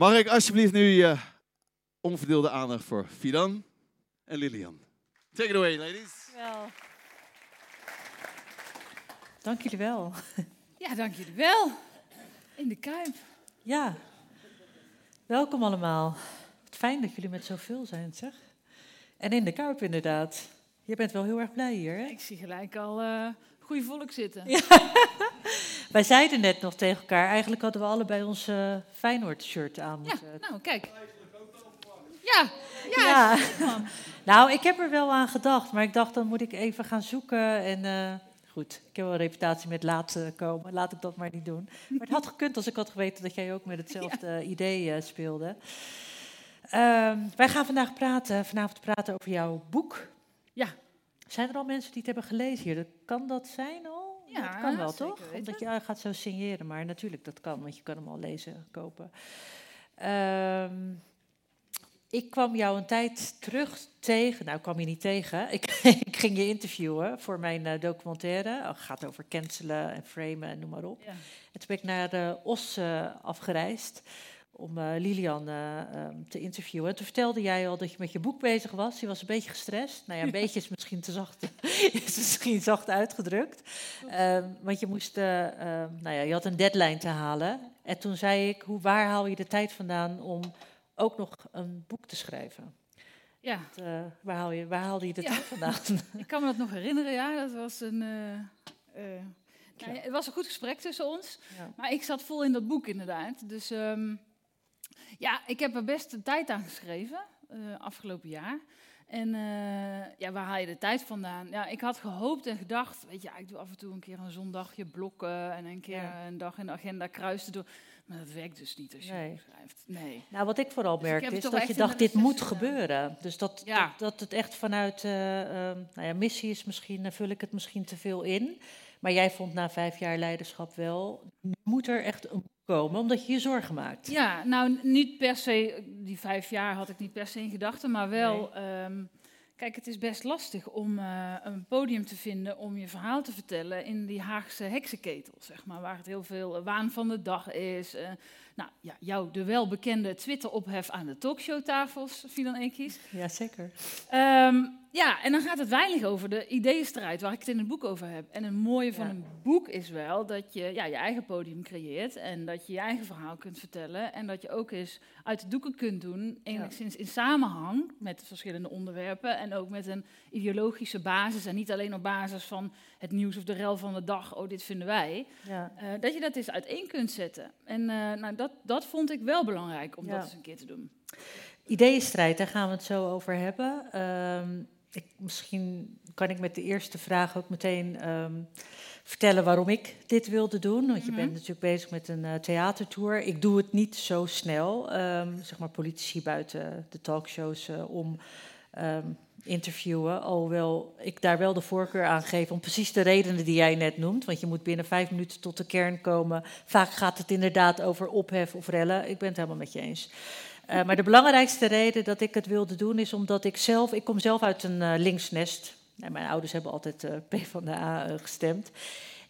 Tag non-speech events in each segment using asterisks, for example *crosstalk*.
Mag ik alsjeblieft nu je onverdeelde aandacht voor Fidan en Lilian? Take it away, ladies. Wel. Dank jullie wel. Ja, dank jullie wel. In de Kuip. Ja, welkom allemaal. Fijn dat jullie met zoveel zijn, zeg. En in de Kuip inderdaad. Je bent wel heel erg blij hier, hè? Ik zie gelijk al uh, goede volk zitten. *laughs* *laughs* Wij zeiden net nog tegen elkaar, eigenlijk hadden we allebei ons uh, Feyenoord-shirt aan Ja, nou kijk. Ja, ja. Ja. *laughs* Nou, ik heb er wel aan gedacht, maar ik dacht dan moet ik even gaan zoeken. En eh, goed, ik heb wel een reputatie met laat eh, komen, laat ik dat maar niet doen. Maar het had gekund als ik had geweten dat jij ook met hetzelfde idee eh, speelde. Ehm, wij gaan vandaag praten, vanavond praten over jouw boek. Ja. Zijn er al mensen die het hebben gelezen hier? Kan dat zijn al? Ja, dat kan wel, toch? Omdat je gaat zo signeren, maar natuurlijk dat kan, want je kan hem al lezen, kopen. Ehm, ik kwam jou een tijd terug tegen. Nou, ik kwam je niet tegen. Ik, *laughs* ik ging je interviewen voor mijn eh, documentaire. Oh, Het gaat over cancelen en framen en noem maar op. Ja. En toen ben ik naar Os eh, afgereisd om eh, Lilian eh, ehm, te interviewen. En toen vertelde jij al dat je met je boek bezig was. Je was een beetje gestrest. Nou ja, een *laughs* beetje is misschien te zacht, *laughs* is misschien zacht uitgedrukt. Ehm, want je moest, eh, ehm, nou ja, je had een deadline te halen. En toen zei ik, hoe, waar haal je de tijd vandaan om ook nog een boek te schrijven? ja, waar, haal je, waar haalde je de Ja. tijd vandaan? *laughs* ik kan me dat nog herinneren, ja. Dat was een... nou ja, het was een goed gesprek tussen ons. Ja. Maar ik zat vol in dat boek inderdaad. Dus ja, ik heb er best een tijd aan geschreven, eh, afgelopen jaar. En eh, ja, waar haal je de tijd vandaan? Ja, ik had gehoopt en gedacht, weet je, ja, ik doe af en toe een keer een zondagje blokken en een keer Ja. een dag in de agenda kruisen doen. Maar dat werkt dus niet als je Nee. schrijft. Nee. Nou, wat ik vooral Dus ik het is dat je dacht, dit moet gebeuren. Dus dat, Ja. dat, dat het echt vanuit, ehm, nou ja, missie is misschien, vul ik het misschien te veel in. Maar jij vond na vijf jaar leiderschap wel, moet er echt een komen, omdat je je zorgen maakt. Ja, nou niet per se, die vijf jaar had ik niet per se in gedachten, maar wel, ehm, kijk, het is best lastig om eh, een podium te vinden om je verhaal te vertellen in die Haagse heksenketel, zeg maar, waar het heel veel eh, waan van de dag is. eh, nou ja, jou de welbekende Twitter-ophef aan de talkshowtafels, Fidan Ekies. Ja, zeker. Ehm, ja, en dan gaat het weinig over de ideeënstrijd waar ik het in het boek over heb. En het mooie van Ja. een boek is wel dat je ja, je eigen podium creëert en dat je je eigen verhaal kunt vertellen en dat je ook eens uit de doeken kunt doen, enigszins in samenhang met verschillende onderwerpen en ook met een ideologische basis en niet alleen op basis van het nieuws of de rel van de dag, oh dit vinden wij, Ja. Eh, dat je dat eens uiteen kunt zetten. En eh, nou, dat, dat vond ik wel belangrijk om dat eens een keer te doen. Ideeënstrijd, daar gaan we het zo over hebben. Ehm, ik, misschien kan ik met de eerste vraag ook meteen ehm, vertellen waarom ik dit wilde doen. Want je Mhm. bent natuurlijk bezig met een eh, theatertour. Ik doe het niet zo snel, ehm, zeg maar politici buiten de talkshows eh, om ehm, interviewen. Alhoewel ik daar wel de voorkeur aan geef om precies de redenen die jij net noemt. Want je moet binnen vijf minuten tot de kern komen. Vaak gaat het inderdaad over ophef of rellen. Ik ben het helemaal met je eens. Eh, maar de belangrijkste reden dat ik het wilde doen is omdat ik zelf, ik kom zelf uit een eh, linksnest. En mijn ouders hebben altijd eh PvdA eh, gestemd.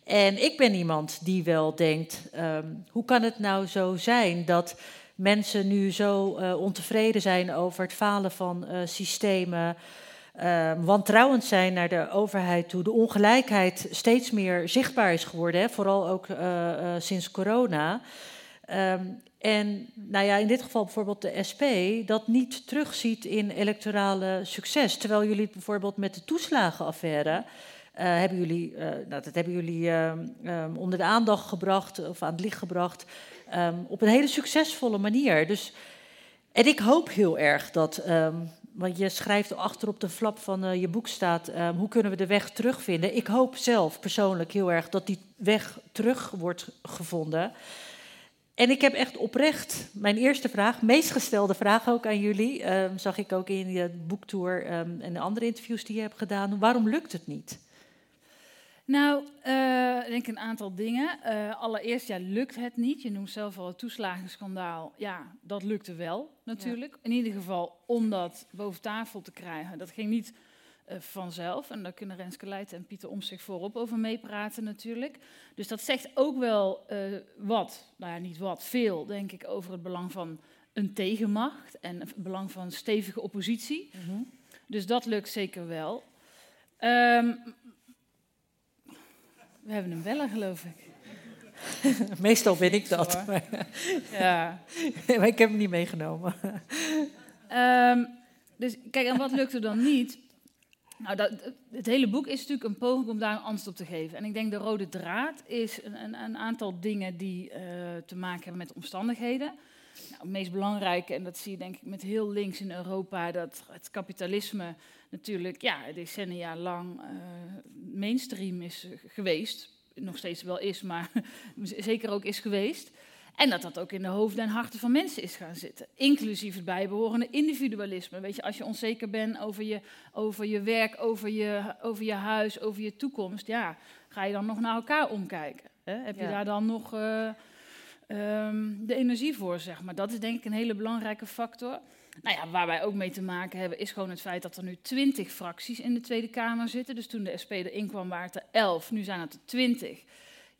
En ik ben iemand die wel denkt, ehm, hoe kan het nou zo zijn dat mensen nu zo ontevreden zijn over het falen van systemen, eh, wantrouwend zijn naar de overheid toe, de ongelijkheid steeds meer zichtbaar is geworden, hè, vooral ook sinds corona. Ehm, en nou ja, in dit geval bijvoorbeeld de SP dat niet terugziet in electorale succes. Terwijl jullie bijvoorbeeld met de toeslagenaffaire. eh, hebben jullie, eh, nou, dat hebben jullie ehm, ehm, onder de aandacht gebracht of aan het licht gebracht. ehm, op een hele succesvolle manier. Dus, en ik hoop heel erg dat. ehm, want je schrijft achter op de flap van eh, je boek staat. hoe kunnen we de weg terugvinden? Ik hoop zelf persoonlijk heel erg dat die weg terug wordt gevonden. En ik heb echt oprecht mijn eerste vraag, meest gestelde vraag ook aan jullie, ehm, zag ik ook in je boektour ehm, en de andere interviews die je hebt gedaan. Waarom lukt het niet? Nou, eh, ik denk een aantal dingen. Eh, allereerst, ja, lukt het niet. Je noemt zelf al het toeslagenschandaal. Ja, dat lukte wel natuurlijk. In ieder geval om dat boven tafel te krijgen. Dat ging niet vanzelf. En daar kunnen Renske Leijten en Pieter Om zich voorop over meepraten natuurlijk. Dus dat zegt ook wel eh, wat, nou ja, niet wat, veel denk ik over het belang van een tegenmacht en het belang van stevige oppositie. Mhm. Dus dat lukt zeker wel. Ehm, we hebben een beller, geloof ik. *laughs* Meestal ben ik dat, maar, Ja. *laughs* maar ik heb hem niet meegenomen. Ehm, dus kijk, en wat lukt er dan niet? Nou, dat, het hele boek is natuurlijk een poging om daar een antwoord op te geven. En ik denk de rode draad is een, een, een aantal dingen die eh, te maken hebben met omstandigheden. Nou, het meest belangrijke, en dat zie je denk ik met heel links in Europa, dat het kapitalisme natuurlijk ja, decennia lang eh, mainstream is eh, geweest. Nog steeds wel is, maar *laughs* zeker ook is geweest. En dat dat ook in de hoofden en harten van mensen is gaan zitten. Inclusief het bijbehorende individualisme. Weet je, als je onzeker bent over je, over je werk, over je, over je huis, over je toekomst, ja, ga je dan nog naar elkaar omkijken? Hè? Heb je Ja. daar dan nog eh, ehm, de energie voor, zeg maar? Dat is denk ik een hele belangrijke factor. Nou ja, waar wij ook mee te maken hebben, is gewoon het feit dat er nu twintig fracties in de Tweede Kamer zitten. Dus toen de SP erin kwam, waren het er elf, nu zijn het er twintig.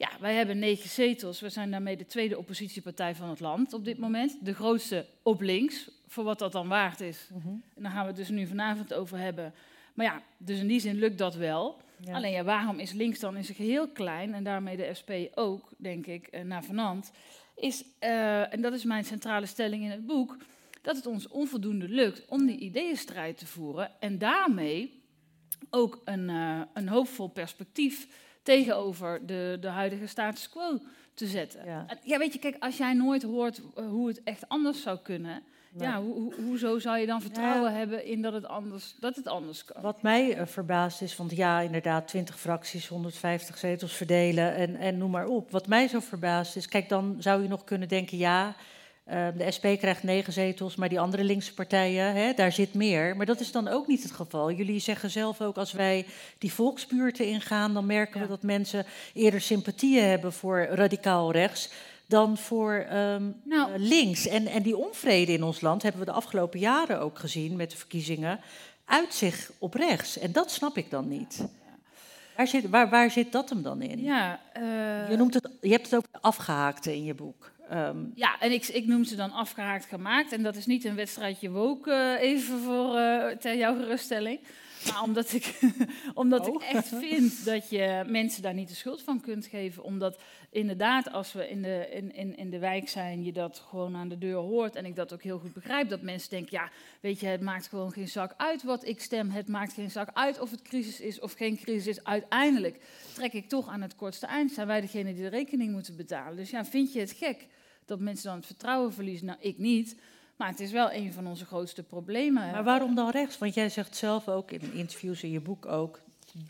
Ja, wij hebben negen zetels. We zijn daarmee de tweede oppositiepartij van het land op dit moment. De grootste op links, voor wat dat dan waard is. Mhm. En daar gaan we het dus nu vanavond over hebben. Maar ja, dus in die zin lukt dat wel. Ja. Alleen ja, waarom is links dan in zich heel klein, en daarmee de SP ook, denk ik, eh, naar vanant, is, eh, en dat is mijn centrale stelling in het boek, dat het ons onvoldoende lukt om die ideeënstrijd te voeren en daarmee ook een, eh, een hoopvol perspectief tegenover de, de huidige status quo te zetten. Ja. Weet je, kijk, als jij nooit hoort eh, hoe het echt anders zou kunnen, Nee. ja, ho- ho- hoezo zou je dan vertrouwen hebben in dat het anders, dat het anders kan? Wat mij eh, verbaast is, want ja, inderdaad, 20 fracties, 150 zetels verdelen en, en noem maar op. Wat mij zo verbaast is, kijk, dan zou je nog kunnen denken, ja, de SP krijgt negen zetels, maar die andere linkse partijen, hè, daar zit meer. Maar dat is dan ook niet het geval. Jullie zeggen zelf ook, als wij die volksbuurten ingaan, dan merken Ja. we dat mensen eerder sympathieën hebben voor radicaal rechts dan voor ehm, Nou. eh, links. En, en die onvrede in ons land hebben we de afgelopen jaren ook gezien met de verkiezingen uit zich op rechts. En dat snap ik dan niet. Waar zit, waar, waar zit dat hem dan in? Ja, eh, Je, noemt het, je hebt het ook afgehaakte in je boek. Ehm, ja, en ik, ik noem ze dan afgehaakt gemaakt. En dat is niet een wedstrijdje woke, eh, even voor eh, ter jouw geruststelling. Maar omdat ik, *laughs* omdat Oh. ik echt vind dat je mensen daar niet de schuld van kunt geven. Omdat inderdaad, als we in de, in, in, in de wijk zijn, je dat gewoon aan de deur hoort. En ik dat ook heel goed begrijp. Dat mensen denken, ja, weet je, het maakt gewoon geen zak uit wat ik stem. Het maakt geen zak uit of het crisis is of geen crisis is. Uiteindelijk trek ik toch aan het kortste eind. Zijn wij degene die de rekening moeten betalen. Dus ja, vind je het gek dat mensen dan het vertrouwen verliezen? Nou, ik niet. Maar het is wel een van onze grootste problemen. maar waarom dan rechts? Want jij zegt zelf ook in interviews in je boek ook,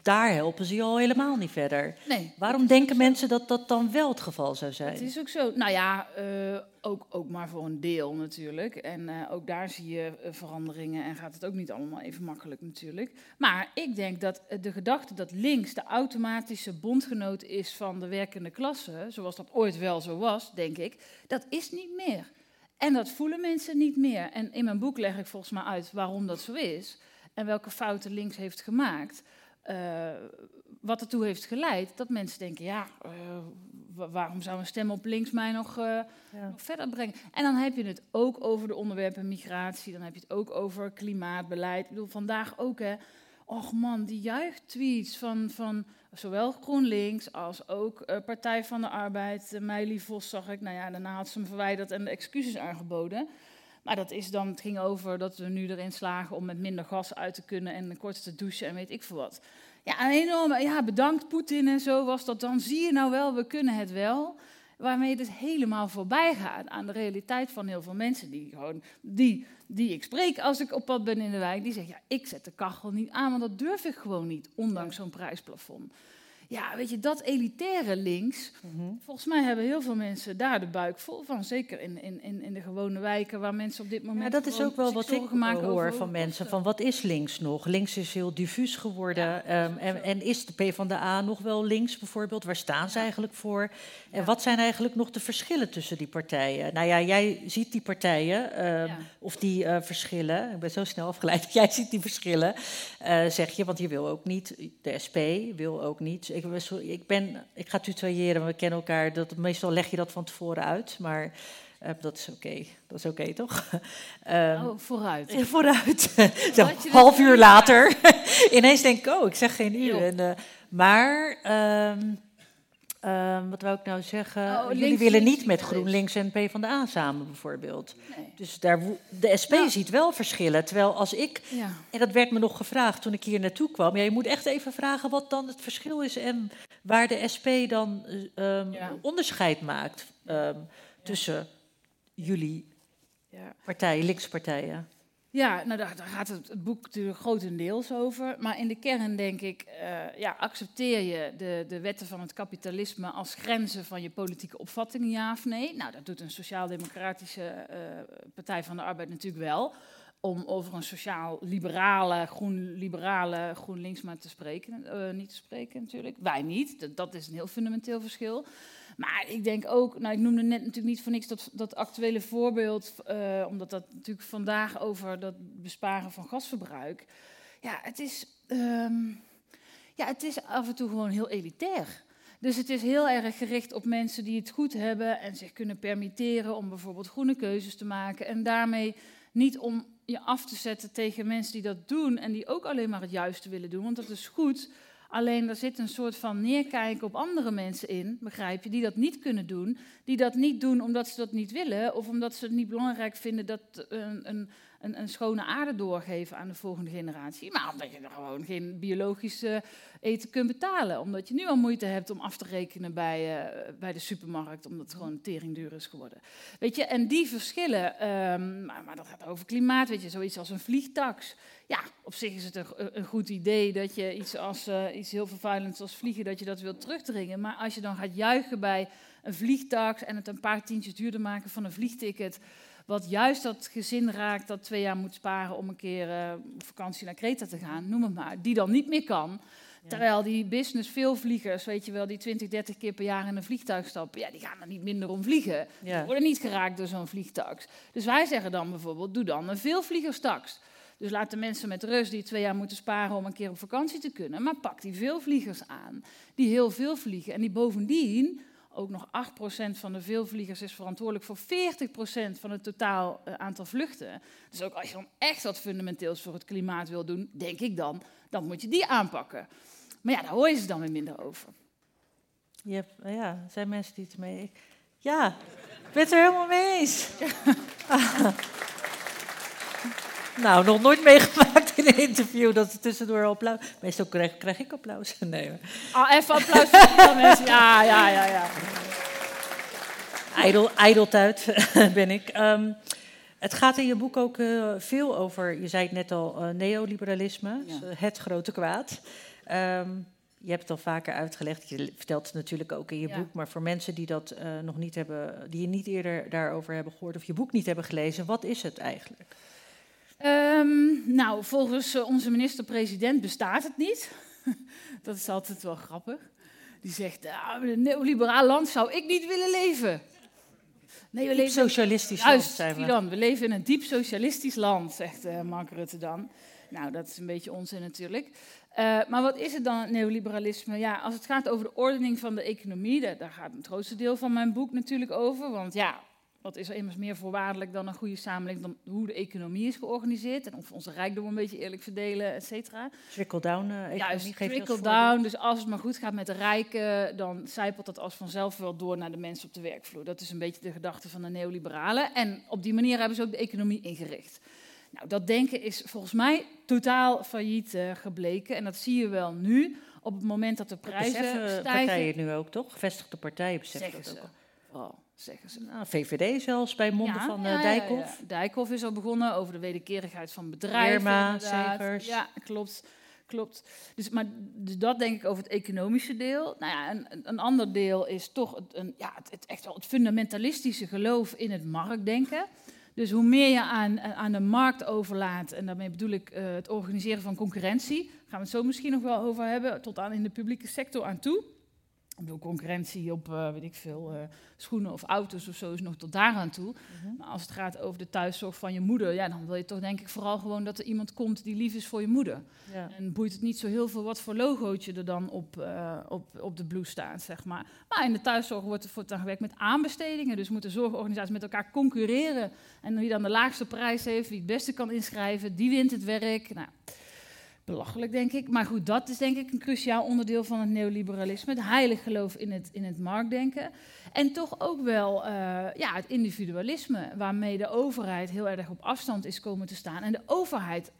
daar helpen ze je al helemaal niet verder. Nee, Waarom denken mensen dat dat dan wel het geval zou zijn? Het is ook zo. Nou ja, eh, ook, ook maar voor een deel natuurlijk. En eh, ook daar zie je eh, veranderingen en gaat het ook niet allemaal even makkelijk natuurlijk. Maar ik denk dat de gedachte dat links de automatische bondgenoot is van de werkende klasse, zoals dat ooit wel zo was, denk ik, dat is niet meer. En dat voelen mensen niet meer. En in mijn boek leg ik volgens mij uit waarom dat zo is en welke fouten links heeft gemaakt. Eh, wat ertoe heeft geleid dat mensen denken, ja, eh, wa- waarom zou een stem op links mij nog, eh, Ja. nog verder brengen? En dan heb je het ook over de onderwerpen migratie, dan heb je het ook over klimaatbeleid. Ik bedoel, vandaag ook, hè. Och man, die juichtweets van, van zowel GroenLinks als ook Partij van de Arbeid. Uh, Meili Vos zag ik, nou ja, daarna had ze hem verwijderd en de excuses aangeboden. Maar dat is dan, het ging over dat we nu erin slagen om met minder gas uit te kunnen en korter te douchen en weet ik veel wat. Ja, een enorme, ja, bedankt Poetin en zo was dat dan. Zie je nou wel, we kunnen het wel. Waarmee het dus helemaal voorbij gaat aan de realiteit van heel veel mensen die gewoon, die, die ik spreek als ik op pad ben in de wijk, die zeggen, ja, ik zet de kachel niet aan, want dat durf ik gewoon niet, ondanks zo'n prijsplafond. Ja, weet je, dat elitaire links. Mhm. Volgens mij hebben heel veel mensen daar de buik vol van. Zeker in, in, in, de gewone wijken waar mensen op dit moment. Maar dat is ook wel wat ik hoor over van mensen. Van wat is links nog? Links is heel diffuus geworden. Ja, zo. en, en is de PvdA nog wel links bijvoorbeeld? Waar staan ze eigenlijk voor? En Ja. wat zijn eigenlijk nog de verschillen tussen die partijen? Nou ja, jij ziet die partijen, ehm, Ja. of die eh, verschillen. Ik ben zo snel afgeleid. *laughs* Jij ziet die verschillen, eh, zeg je. Want je wil ook niet, de SP wil ook niet. Ik, ik, ben, ik ga tutoyeren, we kennen elkaar. Dat, meestal leg je dat van tevoren uit. Maar eh, dat is oké. Dat is oké, toch? *laughs* Ehm, Oh, vooruit. *laughs* *laughs* ja, Vooruit. Zo, je half uur later. Ineens denk ik, oh, ik zeg geen uur. En, eh, maar, ehm, ehm, wat wou ik nou zeggen? Oh, Jullie links, willen niet met links. GroenLinks en PvdA samen bijvoorbeeld. Nee. Dus daar, de SP Ja. ziet wel verschillen. Terwijl als ik, Ja. en dat werd me nog gevraagd toen ik hier naartoe kwam. Ja, je moet echt even vragen wat dan het verschil is en waar de SP dan eh, ehm, Ja. onderscheid maakt ehm, tussen jullie Ja. partijen, linkspartijen. Ja, nou daar, gaat het, het boek natuurlijk grotendeels over. Maar in de kern denk ik, eh, ja, accepteer je de, de wetten van het kapitalisme als grenzen van je politieke opvattingen, ja of nee? Nou, dat doet een sociaal-democratische eh, Partij van de Arbeid natuurlijk wel. Om over een sociaal-liberale, groen-liberale GroenLinks maar te spreken. eh, niet te spreken natuurlijk. Wij niet. Dat, is een heel fundamenteel verschil. Maar ik denk ook, nou ik noemde net natuurlijk niet voor niks dat, dat actuele voorbeeld, eh, omdat dat natuurlijk vandaag over dat besparen van gasverbruik. Ja, het is, ehm, ja, het is af en toe gewoon heel elitair. Dus het is heel erg gericht op mensen die het goed hebben en zich kunnen permitteren om bijvoorbeeld groene keuzes te maken. En daarmee niet om je af te zetten tegen mensen die dat doen en die ook alleen maar het juiste willen doen, want dat is goed. Alleen er zit een soort van neerkijken op andere mensen in, begrijp je, die dat niet kunnen doen. Die dat niet doen omdat ze dat niet willen of omdat ze het niet belangrijk vinden dat een, een, een, een schone aarde doorgeven aan de volgende generatie. Maar omdat je er gewoon geen biologisch eten kunt betalen. Omdat je nu al moeite hebt om af te rekenen bij, eh, bij de supermarkt, omdat het gewoon teringduur is geworden. Weet je, en die verschillen, ehm, maar, maar dat gaat over klimaat, weet je, zoiets als een vliegtax. Ja, op zich is het een, een goed idee dat je iets, als, eh, iets heel vervuilends als vliegen, dat je dat wilt terugdringen. Maar als je dan gaat juichen bij een vliegtax en het een paar tientjes duurder maken van een vliegticket, wat juist dat gezin raakt dat twee jaar moet sparen om een keer eh, op vakantie naar Kreta te gaan, noem het maar, die dan niet meer kan. Terwijl die business veel vliegers, weet je wel, die 20, 30 keer per jaar in een vliegtuig stappen, ja, die gaan er niet minder om vliegen. Die worden niet geraakt door zo'n vliegtax. Dus wij zeggen dan bijvoorbeeld, doe dan een veelvliegerstax. Dus laat de mensen met rust die twee jaar moeten sparen om een keer op vakantie te kunnen. Maar pak die veelvliegers aan, die heel veel vliegen. En die bovendien, ook nog 8% van de veelvliegers is verantwoordelijk voor 40% van het totaal eh, aantal vluchten. Dus ook als je dan echt wat fundamenteels voor het klimaat wil doen, denk ik dan, dan moet je die aanpakken. Maar ja, daar hoor je ze dan weer minder over. Nou ja, er zijn mensen die het mee. Ja, ik ben het er helemaal mee eens. *laughs* nou, nog nooit meegemaakt in een interview dat ze tussendoor applaus. Meestal krijg, krijg ik applaus. *laughs* Nee. Ah, even applaus voor mensen. Ja, ja, ja, ja. Ijdel, ijdeltuit *laughs* ben ik. Ehm, het gaat in je boek ook eh, veel over, je zei het net al, eh, neoliberalisme, Ja. dus, eh, het grote kwaad. Ehm, je hebt het al vaker uitgelegd, je vertelt het natuurlijk ook in je Ja. boek, maar voor mensen die dat nog niet hebben, die je niet eerder daarover hebben gehoord of je boek niet hebben gelezen, wat is het eigenlijk? Ehm, nou, volgens eh, onze minister-president bestaat het niet. *laughs* dat is altijd wel grappig. Die zegt, ah, een neoliberaal land zou ik niet willen leven. Nee, we leven socialistisch land zijn we. Leven in een diep socialistisch land, zegt eh, Mark Rutte dan. Nou, dat is een beetje onzin natuurlijk. Eh, maar wat is het dan, het neoliberalisme? Ja, als het gaat over de ordening van de economie, daar, daar gaat het grootste deel van mijn boek natuurlijk over. Want ja, wat is er immers meer voorwaardelijk dan een goede samenleving, dan hoe de economie is georganiseerd en of we onze rijkdom een beetje eerlijk verdelen, et cetera. Trickle-down eh Juist, economie, als trickle-down. Dus als het maar goed gaat met de rijken, dan zijpelt dat als vanzelf wel door naar de mensen op de werkvloer. Dat is een beetje de gedachte van de neoliberalen. En op die manier hebben ze ook de economie ingericht. Nou, dat denken is volgens mij totaal failliet eh, gebleken. En dat zie je wel nu, op het moment dat de prijzen Beseffen stijgen. partijen nu ook, toch? Gevestigde partijen beseffen dat ze. ook. Zeggen ze. Nou, VVD zelfs, bij monden Ja, van eh, ja, Dijkhoff. ja. Dijkhoff is al begonnen over de wederkerigheid van bedrijven. Irma. Segers. Ja, klopt. klopt. Dus, maar, dus dat denk ik over het economische deel. Nou ja, een, een ander deel is toch het, een, ja, het, het, echt wel het fundamentalistische geloof in het marktdenken. Dus hoe meer je aan, aan de markt overlaat, en daarmee bedoel ik uh, het organiseren van concurrentie, gaan we het zo misschien nog wel over hebben, tot aan in de publieke sector aan toe. Ik bedoel, concurrentie op, uh, weet ik veel, uh, schoenen of auto's of zo is nog tot daar aan toe. -hmm. Maar als het gaat over de thuiszorg van je moeder, ja, dan wil je toch denk ik vooral gewoon dat er iemand komt die lief is voor je moeder. Ja. En boeit het niet zo heel veel wat voor logootje er dan op, uh, op, op de blouse staat, zeg maar. Maar in de thuiszorg wordt er voortaan gewerkt met aanbestedingen. Dus moeten zorgorganisaties met elkaar concurreren. En wie dan de laagste prijs heeft, wie het beste kan inschrijven, die wint het werk. Nou, belachelijk, denk ik. Maar goed, dat is denk ik een cruciaal onderdeel van het neoliberalisme. Het heilig geloof in het, in het marktdenken. En toch ook wel uh, ja, het individualisme, waarmee de overheid heel erg op afstand is komen te staan. En de overheid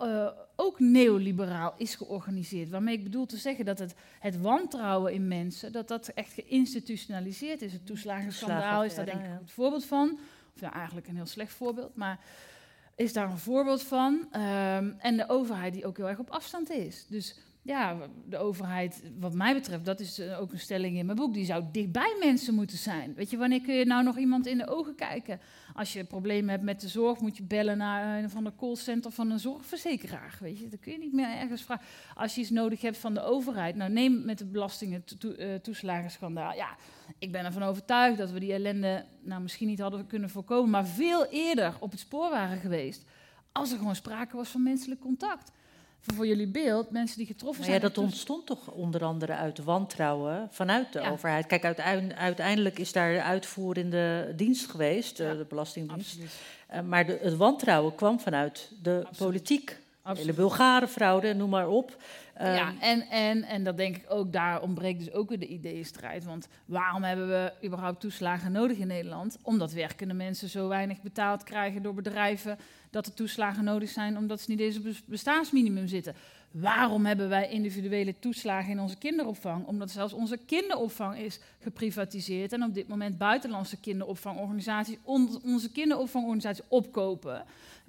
uh, ook neoliberaal is georganiseerd. Waarmee ik bedoel te zeggen dat het, het wantrouwen in mensen, dat dat echt geïnstitutionaliseerd is. Het toeslagenschandaal is daar denk ik een goed voorbeeld van. Of ja, eigenlijk een heel slecht voorbeeld, maar is daar een voorbeeld van. Um, en de overheid die ook heel erg op afstand is. Dus ja, de overheid, wat mij betreft, dat is uh, ook een stelling in mijn boek, die zou dichtbij mensen moeten zijn. Weet je, wanneer kun je nou nog iemand in de ogen kijken? Als je problemen hebt met de zorg, moet je bellen naar een van de callcenter van een zorgverzekeraar. Weet je, dan kun je niet meer ergens vragen. Als je iets nodig hebt van de overheid, nou neem met de belastingen uh, toeslagenschandaal. Ja, ik ben ervan overtuigd dat we die ellende nou misschien niet hadden kunnen voorkomen, maar veel eerder op het spoor waren geweest. Als er gewoon sprake was van menselijk contact voor jullie beeld, mensen die getroffen zijn. Ja, dat ontstond toch onder andere uit wantrouwen vanuit de ja. overheid. Kijk, uiteindelijk is daar de uitvoerende dienst geweest, ja. de Belastingdienst. Uh, maar de, het wantrouwen kwam vanuit de Absoluut. politiek. Absoluut. De Bulgarenfraude, noem maar op. Ja, en, en, en dat denk ik ook, daar ontbreekt dus ook weer de ideeënstrijd. Want waarom hebben we überhaupt toeslagen nodig in Nederland? Omdat werkende mensen zo weinig betaald krijgen door bedrijven dat er toeslagen nodig zijn omdat ze niet in deze bestaansminimum zitten. Waarom hebben wij individuele toeslagen in onze kinderopvang? Omdat zelfs onze kinderopvang is geprivatiseerd en op dit moment buitenlandse kinderopvangorganisaties on onze kinderopvangorganisaties opkopen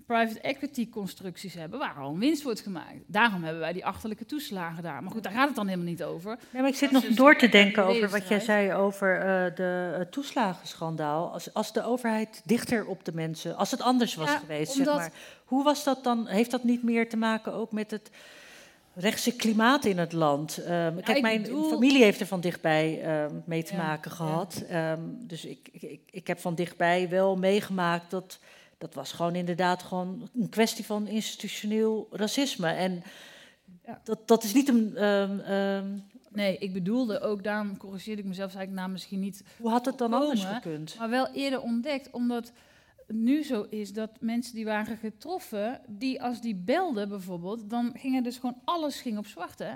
private equity constructies hebben waar al winst wordt gemaakt. Daarom hebben wij die achterlijke toeslagen daar. Maar goed, daar gaat het dan helemaal niet over. Maar ik zit nog door te denken over wat jij zei over uh, de uh, toeslagenschandaal. Als, als de overheid dichter op de mensen, als het anders was ja, geweest, zeg maar. Hoe was dat dan? Heeft dat niet meer te maken ook met het rechtse klimaat in het land. Um, kijk, mijn bedoel... familie heeft er van dichtbij um, mee te ja, maken gehad. Ja. Um, dus ik, ik, ik heb van dichtbij wel meegemaakt dat dat was gewoon inderdaad gewoon een kwestie van institutioneel racisme. En ja. dat, dat is niet een. Um, um, nee, ik bedoelde ook, daarom corrigeerde ik mezelf, zei ik nou misschien niet. Hoe had het dan komen, anders gekund? Maar wel eerder ontdekt, omdat het nu zo is dat mensen die waren getroffen, die als die belden bijvoorbeeld, dan ging er dus gewoon alles ging op zwart. Hè?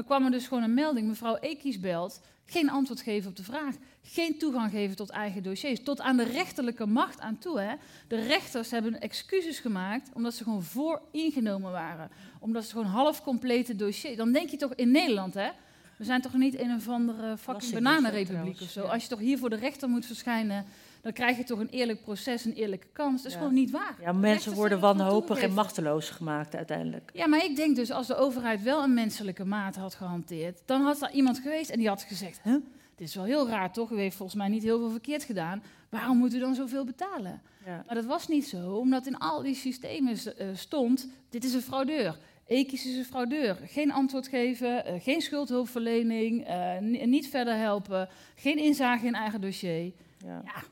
Dan kwam er dus gewoon een melding, mevrouw Ekies belt, geen antwoord geven op de vraag, geen toegang geven tot eigen dossiers, tot aan de rechterlijke macht aan toe. Hè. De rechters hebben excuses gemaakt omdat ze gewoon voor ingenomen waren, omdat ze gewoon half complete dossiers. Dan denk je toch in Nederland, hè? We zijn toch niet in een of andere fucking bananenrepubliek of zo. Als je toch hier voor de rechter moet verschijnen dan krijg je toch een eerlijk proces, een eerlijke kans. Dat is ja. gewoon niet waar. Ja, mensen worden wanhopig en machteloos gemaakt uiteindelijk. Ja, maar ik denk dus als de overheid wel een menselijke maat had gehanteerd, dan had er iemand geweest en die had gezegd, huh? dit is wel heel raar toch, u heeft volgens mij niet heel veel verkeerd gedaan, waarom moet u dan zoveel betalen? Ja. Maar dat was niet zo, omdat in al die systemen uh, stond, dit is een fraudeur. Ekis is een fraudeur. Geen antwoord geven, uh, geen schuldhulpverlening, uh, niet verder helpen, geen inzage in eigen dossier. Ja. ja.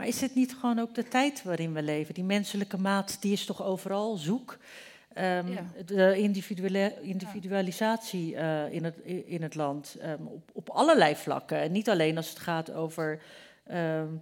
Maar is het niet gewoon ook de tijd waarin we leven? Die menselijke maat, die is toch overal zoek? Um, ja. De individualisatie uh, in, het, in het land um, op, op allerlei vlakken. En niet alleen als het gaat over um,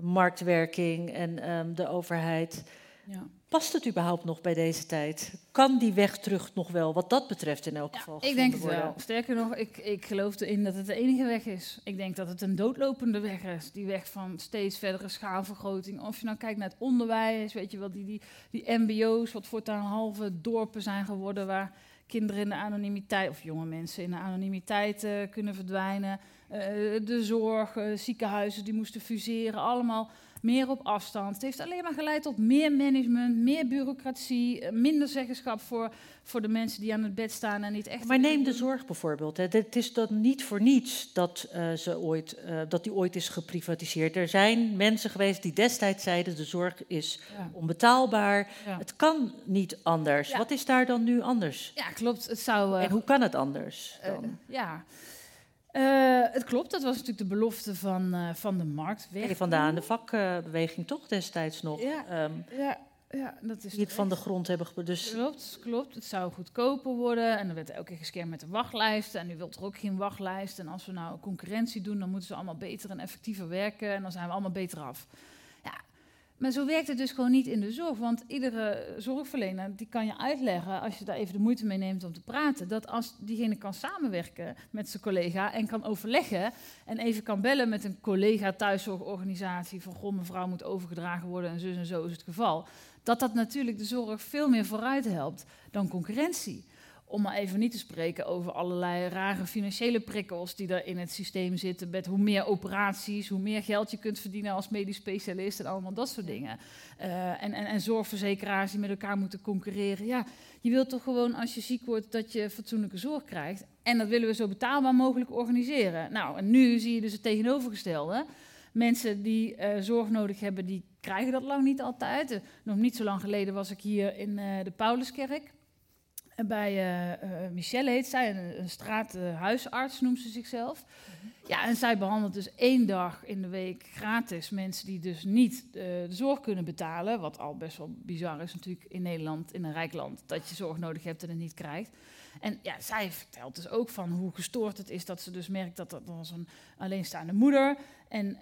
marktwerking en de overheid. Ja. Past het überhaupt nog bij deze tijd? Kan die weg terug nog wel, wat dat betreft in elk geval? Ik denk het worden? wel. Sterker nog, ik, ik geloof erin dat het de enige weg is. Ik denk dat het een doodlopende weg is. Die weg van steeds verdere schaalvergroting. Of je nou kijkt naar het onderwijs, weet je wel, die, die, die MBO's, wat voortaan halve dorpen zijn geworden waar kinderen in de anonimiteit, of jonge mensen in de anonimiteit uh, kunnen verdwijnen. Uh, de zorg, uh, ziekenhuizen die moesten fuseren, allemaal meer op afstand. Het heeft alleen maar geleid tot meer management, meer bureaucratie, eh, minder zeggenschap voor, voor de mensen die aan het bed staan en niet echt. Maar neem de zorg bijvoorbeeld. Hè. Het is dan niet voor niets dat, uh, ze ooit, uh, dat die ooit is geprivatiseerd. Er zijn mensen geweest die destijds zeiden: de zorg is ja. onbetaalbaar. Ja. Het kan niet anders. Ja. Wat is daar dan nu anders? Ja, klopt. Het zou, en hoe kan het anders? Dan? ja. Uh, het klopt, dat was natuurlijk de belofte van, uh, van de markt. Weg. Vandaan de vakbeweging toch destijds nog. Ja, um, ja, ja dat is die het van de grond hebben dus Klopt, klopt. Het zou goedkoper worden en er werd elke keer geschermd met de wachtlijsten. En nu wilt er ook geen wachtlijst. En als we nou concurrentie doen, dan moeten ze allemaal beter en effectiever werken. En dan zijn we allemaal beter af. Maar zo werkt het dus gewoon niet in de zorg. Want iedere zorgverlener die kan je uitleggen, als je daar even de moeite mee neemt om te praten, dat als diegene kan samenwerken met zijn collega en kan overleggen en even kan bellen met een collega thuiszorgorganisatie van goh, mevrouw moet overgedragen worden en zo en zo is het geval, dat dat natuurlijk de zorg veel meer vooruit helpt dan concurrentie. Om maar even niet te spreken over allerlei rare financiële prikkels die er in het systeem zitten. Met hoe meer operaties, hoe meer geld je kunt verdienen als medisch specialist en allemaal dat soort dingen. Uh, en, en, en zorgverzekeraars die met elkaar moeten concurreren. Ja, je wilt toch gewoon als je ziek wordt dat je fatsoenlijke zorg krijgt. En dat willen we zo betaalbaar mogelijk organiseren. Nou, en nu zie je dus het tegenovergestelde. Mensen die uh, zorg nodig hebben, die krijgen dat lang niet altijd. Uh, nog niet zo lang geleden was ik hier in de Pauluskerk bij uh, uh, Michelle heet zij, een, een straathuisarts noemt ze zichzelf. Mhm. Ja, en zij behandelt dus één dag in de week gratis mensen die dus niet uh, de zorg kunnen betalen. Wat al best wel bizar is natuurlijk in Nederland, in een rijk land, dat je zorg nodig hebt en het niet krijgt. En ja, zij vertelt dus ook van hoe gestoord het is dat ze dus merkt dat dat was een alleenstaande moeder. En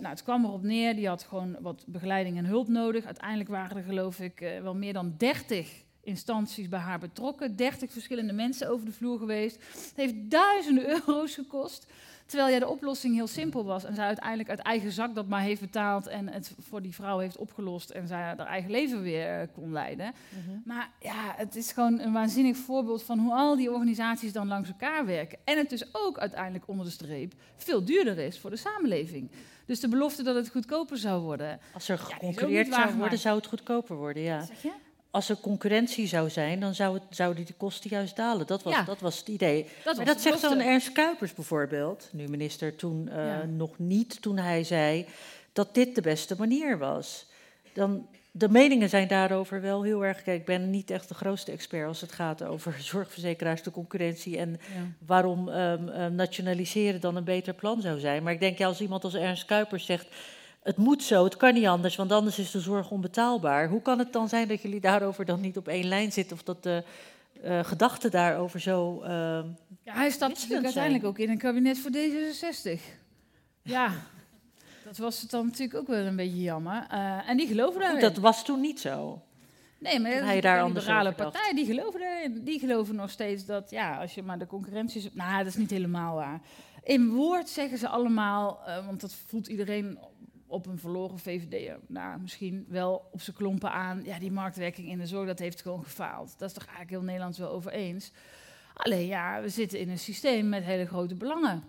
nou, het kwam erop neer, die had gewoon wat begeleiding en hulp nodig. Uiteindelijk waren er geloof ik wel meer dan 30 instanties bij haar betrokken. 30 verschillende mensen over de vloer geweest. Het heeft duizenden *laughs* euro's gekost. Terwijl ja, de oplossing heel simpel was. En zij uiteindelijk uit eigen zak dat maar heeft betaald. En het voor die vrouw heeft opgelost. En zij haar eigen leven weer uh, kon leiden. Mhm. Maar ja, het is gewoon een waanzinnig voorbeeld van hoe al die organisaties dan langs elkaar werken. En het dus ook uiteindelijk onder de streep veel duurder is voor de samenleving. Dus de belofte dat het goedkoper zou worden. Als er geconcurreerd ja, zou worden, zou het goedkoper worden, ja. Zeg je? Als er concurrentie zou zijn, dan zou het, zouden die kosten juist dalen. Dat was, dat was het idee. Dat, maar dat zegt dan Ernst Kuipers bijvoorbeeld, nu minister, toen uh, nog niet, toen hij zei dat dit de beste manier was. Dan, de meningen zijn daarover wel heel erg. Kijk, ik ben niet echt de grootste expert als het gaat over *laughs* zorgverzekeraars, de concurrentie en waarom um, nationaliseren dan een beter plan zou zijn. Maar ik denk, ja, als iemand als Ernst Kuipers zegt het moet zo, het kan niet anders, want anders is de zorg onbetaalbaar. Hoe kan het dan zijn dat jullie daarover dan niet op één lijn zitten of dat de uh, gedachten daarover zo. Uh, ja, hij stapt natuurlijk uiteindelijk ook in een kabinet voor D66. Ja, dat was het dan natuurlijk ook wel een beetje jammer. Uh, en die geloven daarin. Dat was toen niet zo. Nee, maar hij daar de liberale partij, die geloven daarin. Die geloven nog steeds dat, ja, als je maar de concurrentie... Nou, dat is niet helemaal waar. In woord zeggen ze allemaal, uh, want dat voelt iedereen op een verloren VVD nou, misschien wel op zijn klompen aan. Ja, die marktwerking in de zorg, dat heeft gewoon gefaald. Dat is toch eigenlijk heel Nederlands wel over eens. Alleen ja, we zitten in een systeem met hele grote belangen.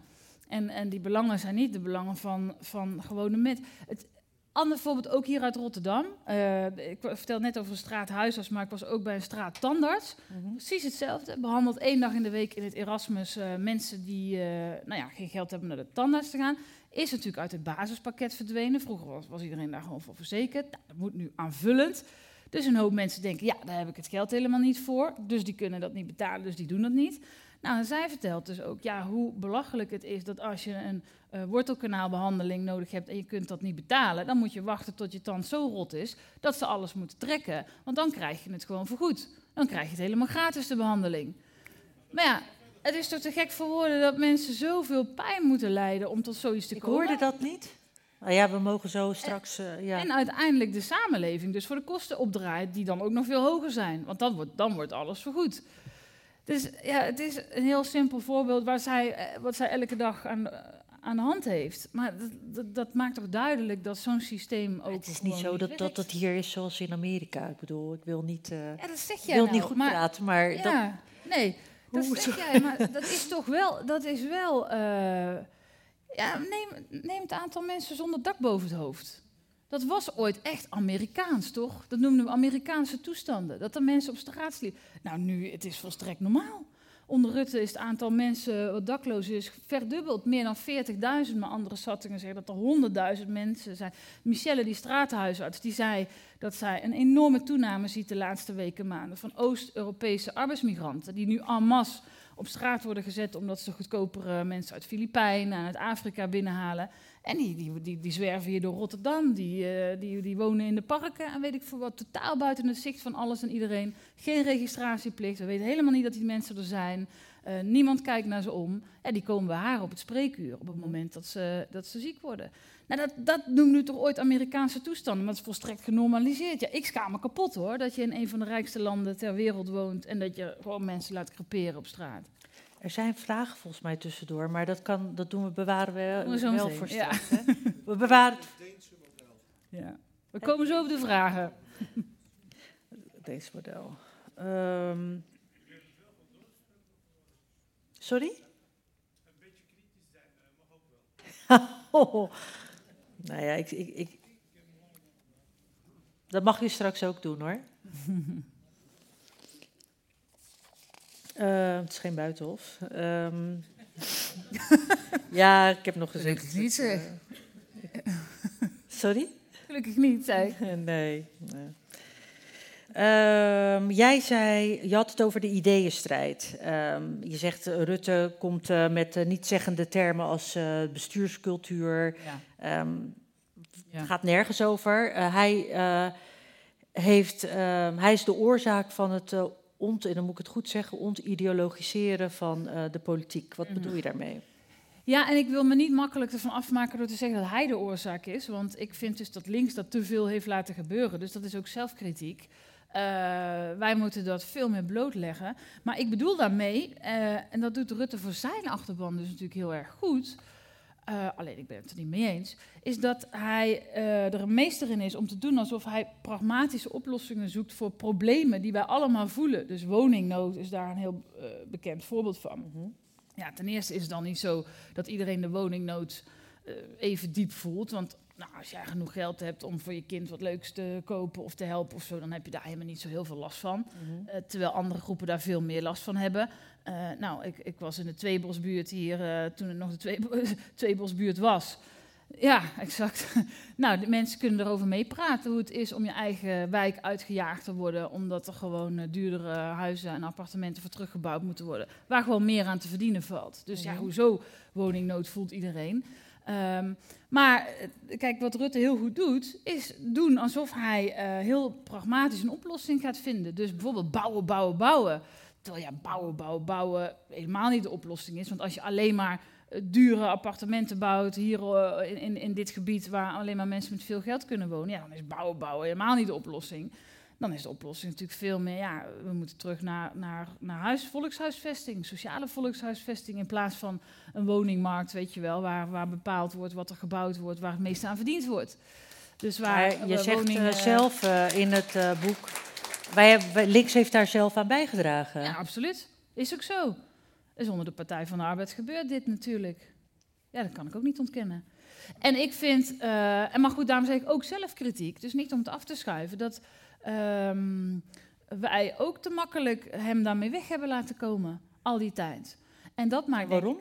En, en die belangen zijn niet de belangen van, van gewone mensen. Het ander voorbeeld ook hier uit Rotterdam. Uh, ik vertel net over een straat huisarts, maar ik was ook bij een straat tandarts. Mhm. Precies hetzelfde. Behandeld één dag in de week in het Erasmus uh, mensen die uh, nou ja, geen geld hebben naar de tandarts te gaan is natuurlijk uit het basispakket verdwenen. Vroeger was, iedereen daar gewoon voor verzekerd. Nou, dat moet nu aanvullend. Dus een hoop mensen denken, ja, daar heb ik het geld helemaal niet voor. Dus die kunnen dat niet betalen, dus die doen dat niet. Nou, en zij vertelt dus ook ja, hoe belachelijk het is dat als je een uh, wortelkanaalbehandeling nodig hebt en je kunt dat niet betalen, dan moet je wachten tot je tand zo rot is dat ze alles moeten trekken. Want dan krijg je het gewoon vergoed. Dan krijg je het helemaal gratis, de behandeling. Maar ja, het is toch te gek voor woorden dat mensen zoveel pijn moeten lijden om tot zoiets te komen. Ik hoorde dat niet. Nou ja, we mogen zo straks. En, uh, ja. en uiteindelijk de samenleving dus voor de kosten opdraait, die dan ook nog veel hoger zijn. Want dan wordt, dan wordt alles vergoed. Dus ja, het is een heel simpel voorbeeld waar zij, eh, wat zij elke dag aan, eh, aan de hand heeft. Maar dat, dat, dat maakt toch duidelijk dat zo'n systeem ook. Het is niet zo dat, dat het hier is zoals in Amerika. Ik bedoel, ik wil niet. Uh, ja, dat zeg jij. Ik wil nou, niet goed maar, praten, maar. Ja, dat, nee. Dat zeg jij, maar dat is toch wel, dat is wel, uh, ja, neem, neem het aantal mensen zonder dak boven het hoofd. Dat was ooit echt Amerikaans, toch? Dat noemden we Amerikaanse toestanden. Dat er mensen op straat sliepen. Nou, nu, het is volstrekt normaal. Onder Rutte is het aantal mensen wat dakloos is verdubbeld. Meer dan 40.000, maar andere schattingen zeggen dat er 100.000 mensen zijn. Michelle, die straathuisarts, die zei dat zij een enorme toename ziet de laatste weken, maanden... van Oost-Europese arbeidsmigranten, die nu en masse op straat worden gezet... omdat ze goedkopere mensen uit Filipijnen en uit Afrika binnenhalen. En die, die, die, die zwerven hier door Rotterdam, die, uh, die, die wonen in de parken en weet ik voor wat, totaal buiten het zicht van alles en iedereen. Geen registratieplicht, we weten helemaal niet dat die mensen er zijn. Uh, niemand kijkt naar ze om. En die komen bij haar op het spreekuur op het moment dat ze, dat ze ziek worden. Nou, dat, dat noemen nu toch ooit Amerikaanse toestanden, maar het is volstrekt genormaliseerd. Ja, ik schaam me kapot hoor, dat je in een van de rijkste landen ter wereld woont en dat je gewoon mensen laat creperen op straat. Er zijn vragen volgens mij tussendoor, maar dat, kan, dat doen we, bewaren we wel, wel voor straks. Ja. We bewaren *laughs* het. Ja. We komen zo op de vragen. *laughs* Deze model. Um, sorry? Een beetje kritisch zijn mag ook wel. *laughs* Nou ja, ik, ik, ik, dat mag je straks ook doen hoor. Uh, *laughs* het is geen buitenhof. Um, *laughs* ja, ik heb nog gezegd. Gelukkig niet, zeg. Uh, sorry? Gelukkig niet, zei ik. *laughs* nee. nee. Um, jij zei, je had het over de ideeënstrijd. Um, je zegt, Rutte komt uh, met uh, niet-zeggende termen als uh, bestuurscultuur. Ja. Um, ja. Het gaat nergens over. hij, heeft, hij is de oorzaak van het ont, en dan moet ik het goed zeggen, ontideologiseren van de politiek. Wat bedoel je mhm. daarmee? Ja, en ik wil me niet makkelijk ervan afmaken door te zeggen dat hij de oorzaak is. Want ik vind dus dat links dat te veel heeft laten gebeuren. Dus dat is ook zelfkritiek. Uh, wij moeten dat veel meer blootleggen. Maar ik bedoel daarmee, uh, en dat doet Rutte voor zijn achterban dus natuurlijk heel erg goed. Uh, alleen ik ben het er niet mee eens, is dat hij er een meester in is om te doen alsof hij pragmatische oplossingen zoekt voor problemen die wij allemaal voelen. Dus woningnood is daar een heel bekend voorbeeld van. Mm -hmm. Ja, ten eerste is het dan niet zo dat iedereen de woningnood even diep voelt, want nou, als jij genoeg geld hebt om voor je kind wat leuks te kopen of te helpen of zo, dan heb je daar helemaal niet zo heel veel last van. Mm -hmm. uh, terwijl andere groepen daar veel meer last van hebben. Uh, nou, ik, ik, was in de Tweebosbuurt hier uh, toen het nog de twee, *laughs* Tweebosbuurt was. Ja, exact. *laughs* nou, de mensen kunnen erover meepraten hoe het is om je eigen wijk uitgejaagd te worden, omdat er gewoon duurdere huizen en appartementen voor teruggebouwd moeten worden, waar gewoon meer aan te verdienen valt. Dus ja, mhm. hoezo woningnood voelt iedereen. Um, maar kijk, wat Rutte heel goed doet, is doen alsof hij uh, heel pragmatisch een oplossing gaat vinden. Dus bijvoorbeeld bouwen, bouwen, bouwen. Terwijl ja, bouwen, bouwen, bouwen helemaal niet de oplossing is. Want als je alleen maar uh, dure appartementen bouwt hier uh, in, in dit gebied waar alleen maar mensen met veel geld kunnen wonen, ja, dan is bouwen, bouwen helemaal niet de oplossing dan is de oplossing natuurlijk veel meer, ja, we moeten terug naar, naar, naar huis, volkshuisvesting, sociale volkshuisvesting, in plaats van een woningmarkt, weet je wel, waar, waar bepaald wordt wat er gebouwd wordt, waar het meeste aan verdiend wordt. Dus waar je zegt woningen, uh, zelf uh, in het uh, boek, wij, wij, links heeft daar zelf aan bijgedragen. Ja, absoluut. Is ook zo. Is onder de Partij van de Arbeid gebeurt dit natuurlijk. Ja, dat kan ik ook niet ontkennen. En ik vind, en maar goed, daarom zeg ik ook zelf kritiek, dus niet om het af te schuiven, dat um, wij ook te makkelijk hem daarmee weg hebben laten komen, al die tijd. En dat maakt. Waarom?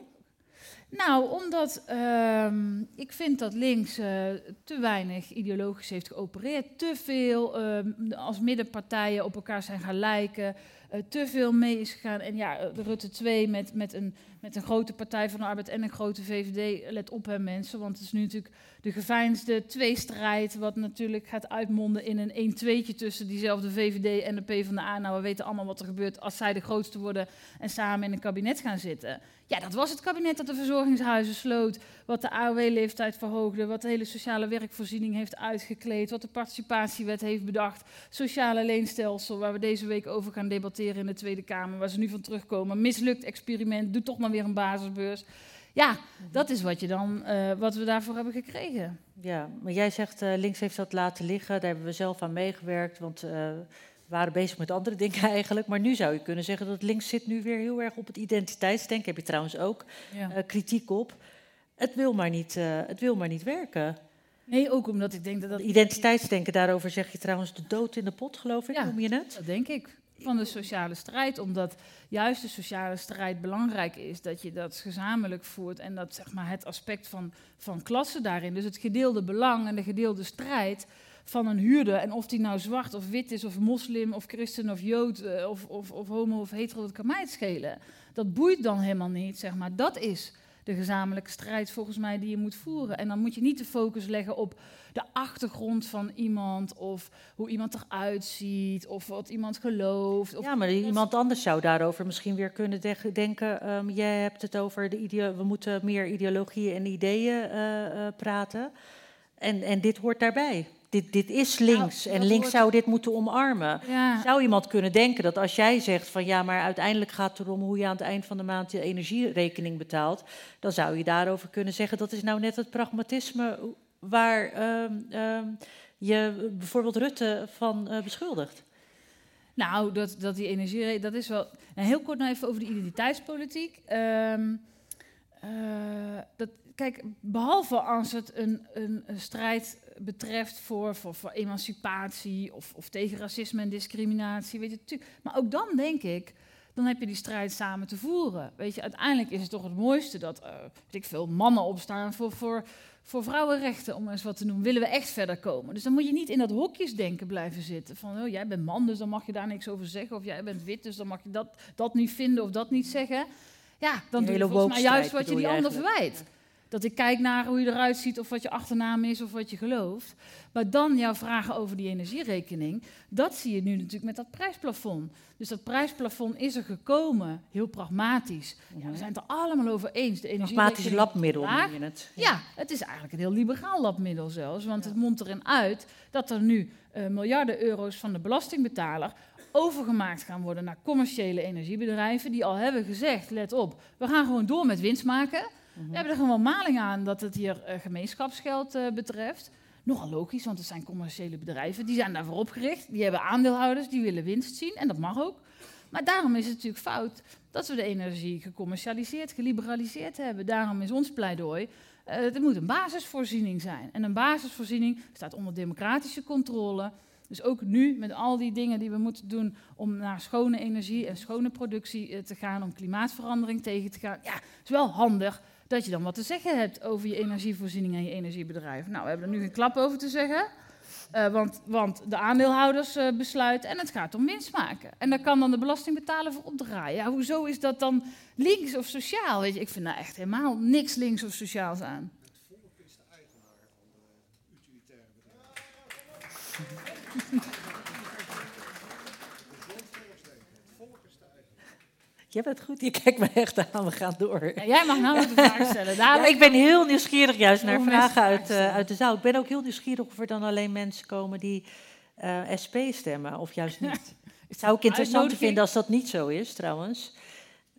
Nou, omdat um, ik vind dat links uh, te weinig ideologisch heeft geopereerd. Te veel um, als middenpartijen op elkaar zijn gaan lijken. Uh, te veel mee is gegaan. En ja, de Rutte 2 met, met, een, met een grote Partij van de Arbeid en een grote VVD. Let op, hè, mensen. Want het is nu natuurlijk de geveinsde tweestrijd. Wat natuurlijk gaat uitmonden in een 1-2'tje tussen diezelfde VVD en de PvdA. Nou, we weten allemaal wat er gebeurt als zij de grootste worden en samen in een kabinet gaan zitten. Ja, dat was het kabinet dat de verzorgingshuizen sloot. Wat de AOW-leeftijd verhoogde. Wat de hele sociale werkvoorziening heeft uitgekleed. Wat de participatiewet heeft bedacht. Sociale leenstelsel, waar we deze week over gaan debatteren in de Tweede Kamer. Waar ze nu van terugkomen. Mislukt experiment, doe toch maar weer een basisbeurs. Ja, dat is wat, je dan, uh, wat we daarvoor hebben gekregen. Ja, maar jij zegt uh, links heeft dat laten liggen. Daar hebben we zelf aan meegewerkt. Want uh, waren bezig met andere dingen *laughs* eigenlijk. Maar nu zou je kunnen zeggen dat links zit nu weer heel erg op het identiteitsdenken. Heb je trouwens ook ja. kritiek op. Het wil maar niet, het wil maar niet werken. Nee, ook omdat ik denk dat dat... Identiteitsdenken, daarover zeg je trouwens de dood in de pot, geloof ik, Ja. noem je het? Dat denk ik. Van de sociale strijd. Omdat juist de sociale strijd belangrijk is. Dat je dat gezamenlijk voert. En dat zeg maar, het aspect van, van klasse daarin. Dus het gedeelde belang en de gedeelde strijd van een huurder. En of die nou zwart of wit is, of moslim, of christen of jood, eh, of, of, of homo of hetero, dat kan mij het schelen. Dat boeit dan helemaal niet, zeg maar. Dat is de gezamenlijke strijd volgens mij die je moet voeren. En dan moet je niet de focus leggen op de achtergrond van iemand, of hoe iemand eruit ziet, of wat iemand gelooft. Of Ja, maar iemand anders zou daarover misschien weer kunnen de- denken. ehm, jij hebt het over de ideo we moeten meer ideologieën en ideeën eh, eh, praten. En, en dit hoort daarbij. Dit, dit is links. Nou, en dat links zou dit moeten omarmen. Ja, Zou iemand kunnen denken dat als jij zegt van ja, maar uiteindelijk gaat het erom hoe je aan het eind van de maand je energierekening betaalt, dan zou je daarover kunnen zeggen dat is nou net het pragmatisme waar ehm, ehm, je bijvoorbeeld Rutte van eh, beschuldigt. Nou, dat, dat die energie, dat is wel. En heel kort nog even over de identiteitspolitiek. Ehm, eh, dat, kijk, behalve als het een, een, een strijd betreft voor, voor, voor emancipatie of, of tegen racisme en discriminatie, weet je, maar ook dan denk ik. Dan heb je die strijd samen te voeren. Weet je, uiteindelijk is het toch het mooiste dat eh, weet ik veel mannen opstaan voor, voor, voor vrouwenrechten, om eens wat te noemen. Willen we echt verder komen? Dus dan moet je niet in dat hokjesdenken blijven zitten. Van, oh, jij bent man, dus dan mag je daar niks over zeggen. Of jij bent wit, dus dan mag je dat, dat niet vinden of dat niet zeggen. Ja, dan doe je volgens mij juist wat je die ander verwijt. Dat ik kijk naar hoe je eruit ziet of wat je achternaam is of wat je gelooft. Maar dan jouw vragen over die energierekening, dat zie je nu natuurlijk met dat prijsplafond. Dus dat prijsplafond is er gekomen, heel pragmatisch. Ja, we zijn het er allemaal over eens. De Pragmatisch labmiddel noem je het. Ja, het is eigenlijk een heel liberaal labmiddel zelfs. Want het mondt erin uit dat er nu eh, miljarden euro's van de belastingbetaler overgemaakt gaan worden naar commerciële energiebedrijven. Die al hebben gezegd, let op, we gaan gewoon door met winst maken. We hebben er gewoon maling aan dat het hier eh, gemeenschapsgeld eh, betreft. Nogal logisch, want het zijn commerciële bedrijven. Die zijn daarvoor opgericht. Die hebben aandeelhouders, die willen winst zien. En dat mag ook. Maar daarom is het natuurlijk fout dat we de energie gecommercialiseerd, geliberaliseerd hebben. Daarom is ons pleidooi. eh het moet een basisvoorziening zijn. En een basisvoorziening staat onder democratische controle. Dus ook nu, met al die dingen die we moeten doen om naar schone energie en schone productie eh, te gaan, om klimaatverandering tegen te gaan. Ja, is wel handig dat je dan wat te zeggen hebt over je energievoorziening en je energiebedrijf. Nou, we hebben er nu geen klap over te zeggen. eh, want, want de aandeelhouders eh, besluiten en het gaat om winst maken. En daar kan dan de belastingbetaler voor opdraaien. Ja, hoezo is dat dan links of sociaal? Weet je, ik vind daar echt helemaal niks links of sociaals aan. *laughs* Jij bent goed, je kijkt me echt aan, we gaan door. Ja, jij mag nou de *laughs* vraag stellen. Daarom- Ja, ik ben heel nieuwsgierig juist naar vragen uit, eh, stellen. uit de zaal. Ik ben ook heel nieuwsgierig of er dan alleen mensen komen die eh, SP stemmen, of juist niet. *laughs* Zou ik interessant vinden als dat niet zo is, trouwens.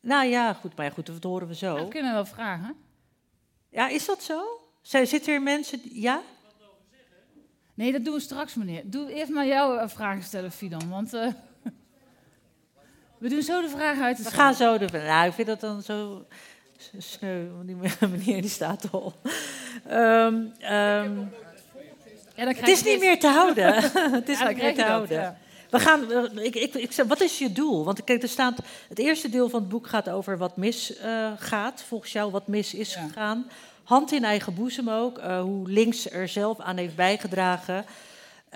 Nou ja, goed, maar goed, dat horen we zo. we kunnen wel vragen. Ja, is dat zo? Zijn- Zitten er mensen, die- ja? Nee, dat doen we straks, meneer. Doe eerst maar jouw eh, vragen stellen, Fidan. Want eh, we doen zo de vragen uit de We gaan zo de. Nou, ik vind dat dan zo sneu, want die *laughs* meneer die staat al. Ehm, ehm, Ja, dan het is niet meer te houden. *laughs* het is Ja, niet meer te dat, houden. ja. We gaan, eh, ik, ik, ik, wat is je doel? Want kijk, er staat, het eerste deel van het boek gaat over wat misgaat. gaat volgens jou wat mis is gegaan. Hand in eigen boezem ook, eh, hoe links er zelf aan heeft bijgedragen.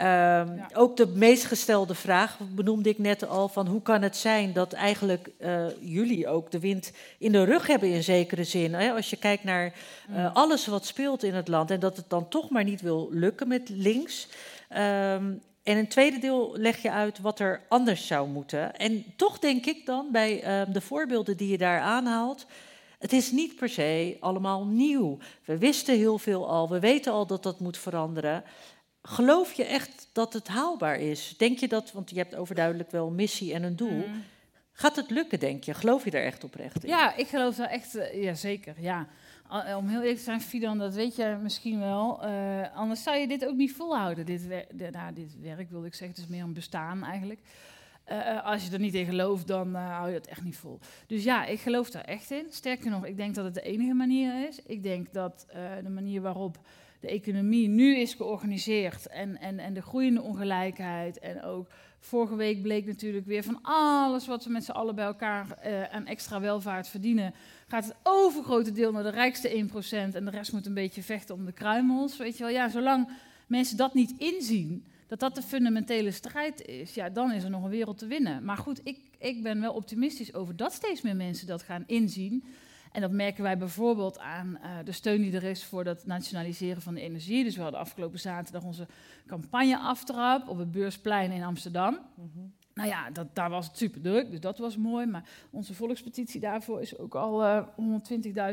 Ehm, Ja. Ook de meest gestelde vraag benoemde ik net al: van hoe kan het zijn dat eigenlijk eh, jullie ook de wind in de rug hebben in zekere zin? Hè? Als je kijkt naar eh, alles wat speelt in het land en dat het dan toch maar niet wil lukken met links. Ehm, en in het tweede deel leg je uit wat er anders zou moeten. En toch denk ik dan bij ehm, de voorbeelden die je daar aanhaalt. Het is niet per se allemaal nieuw. We wisten heel veel al. We weten al dat dat moet veranderen. Geloof je echt dat het haalbaar is? Denk je dat, want je hebt overduidelijk wel een missie en een doel. Mm. Gaat het lukken, denk je? Geloof je er echt oprecht in? Ja, ik geloof daar echt, eh, ja zeker, ja. Eh, Om heel eerlijk te zijn, Fidan, dat weet je misschien wel. eh, anders zou je dit ook niet volhouden. Dit, wer- de- nou, dit werk wilde ik zeggen, het is meer een bestaan eigenlijk. Als je er niet in gelooft, dan hou je het echt niet vol. Dus ja, ik geloof daar echt in. Sterker nog, ik denk dat het de enige manier is. Ik denk dat de manier waarop de economie nu is georganiseerd en, en, en de groeiende ongelijkheid en ook vorige week bleek natuurlijk weer van alles wat we met z'n allen bij elkaar uh, aan extra welvaart verdienen, gaat het overgrote deel naar de rijkste 1% en de rest moet een beetje vechten om de kruimels. Weet je wel, ja, zolang mensen dat niet inzien, dat dat de fundamentele strijd is, ja, dan is er nog een wereld te winnen. Maar goed, ik, ik ben wel optimistisch over dat steeds meer mensen dat gaan inzien. En dat merken wij bijvoorbeeld aan uh, de steun die er is voor dat nationaliseren van de energie. Dus we hadden afgelopen zaterdag onze campagne aftrap op het Beursplein in Amsterdam. Mm -hmm. Nou ja, dat, daar was het super druk, dus dat was mooi. Maar onze volkspetitie daarvoor is ook al uh,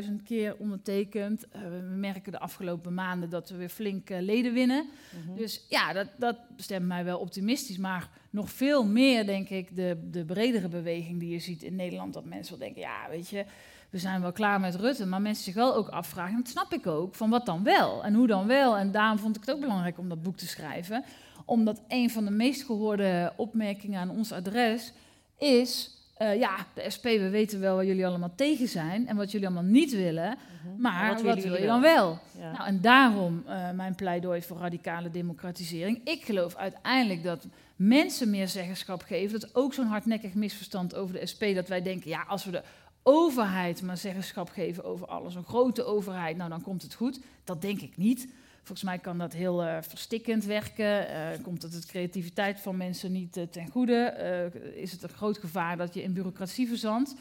120.000 keer ondertekend. Uh, we merken de afgelopen maanden dat we weer flink leden winnen. Mm -hmm. Dus ja, dat, dat stemt mij wel optimistisch. Maar nog veel meer, denk ik, de, de bredere beweging die je ziet in Nederland. Dat mensen wel denken, ja, weet je we zijn wel klaar met Rutte, maar mensen zich wel ook afvragen, en dat snap ik ook, van wat dan wel en hoe dan wel. En daarom vond ik het ook belangrijk om dat boek te schrijven, omdat een van de meest gehoorde opmerkingen aan ons adres is, uh, ja, de SP, we weten wel waar jullie allemaal tegen zijn en wat jullie allemaal niet willen, mm-hmm. maar wat, wat wil je dan wel? Ja. Nou, en daarom uh, mijn pleidooi voor radicale democratisering. Ik geloof uiteindelijk dat mensen meer zeggenschap geven. Dat is ook zo'n hardnekkig misverstand over de SP, dat wij denken, ja, als we de overheid maar zeggenschap geven over alles, een grote overheid, nou dan komt het goed. Dat denk ik niet. Volgens mij kan dat heel uh, verstikkend werken. Uh, komt het de creativiteit van mensen niet uh, ten goede? is het een groot gevaar dat je in bureaucratie verzandt?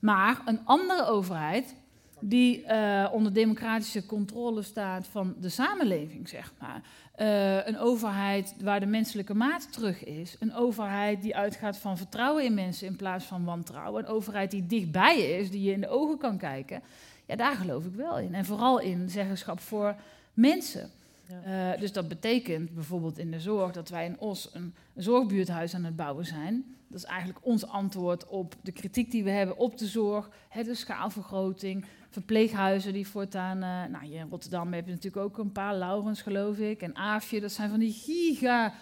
Maar een andere overheid die onder democratische controle staat van de samenleving, zeg maar. Uh, een overheid waar de menselijke maat terug is. Een overheid die uitgaat van vertrouwen in mensen in plaats van wantrouwen. Een overheid die dichtbij is, die je in de ogen kan kijken. Ja, daar geloof ik wel in. En vooral in zeggenschap voor mensen. Ja. Uh, dus dat betekent bijvoorbeeld in de zorg dat wij in Os een, een zorgbuurthuis aan het bouwen zijn. Dat is eigenlijk ons antwoord op de kritiek die we hebben op de zorg. Hè, de schaalvergroting, verpleeghuizen die voortaan... Uh, nou, hier in Rotterdam heb je natuurlijk ook een paar, Laurens geloof ik, en Aafje. Dat zijn van die giga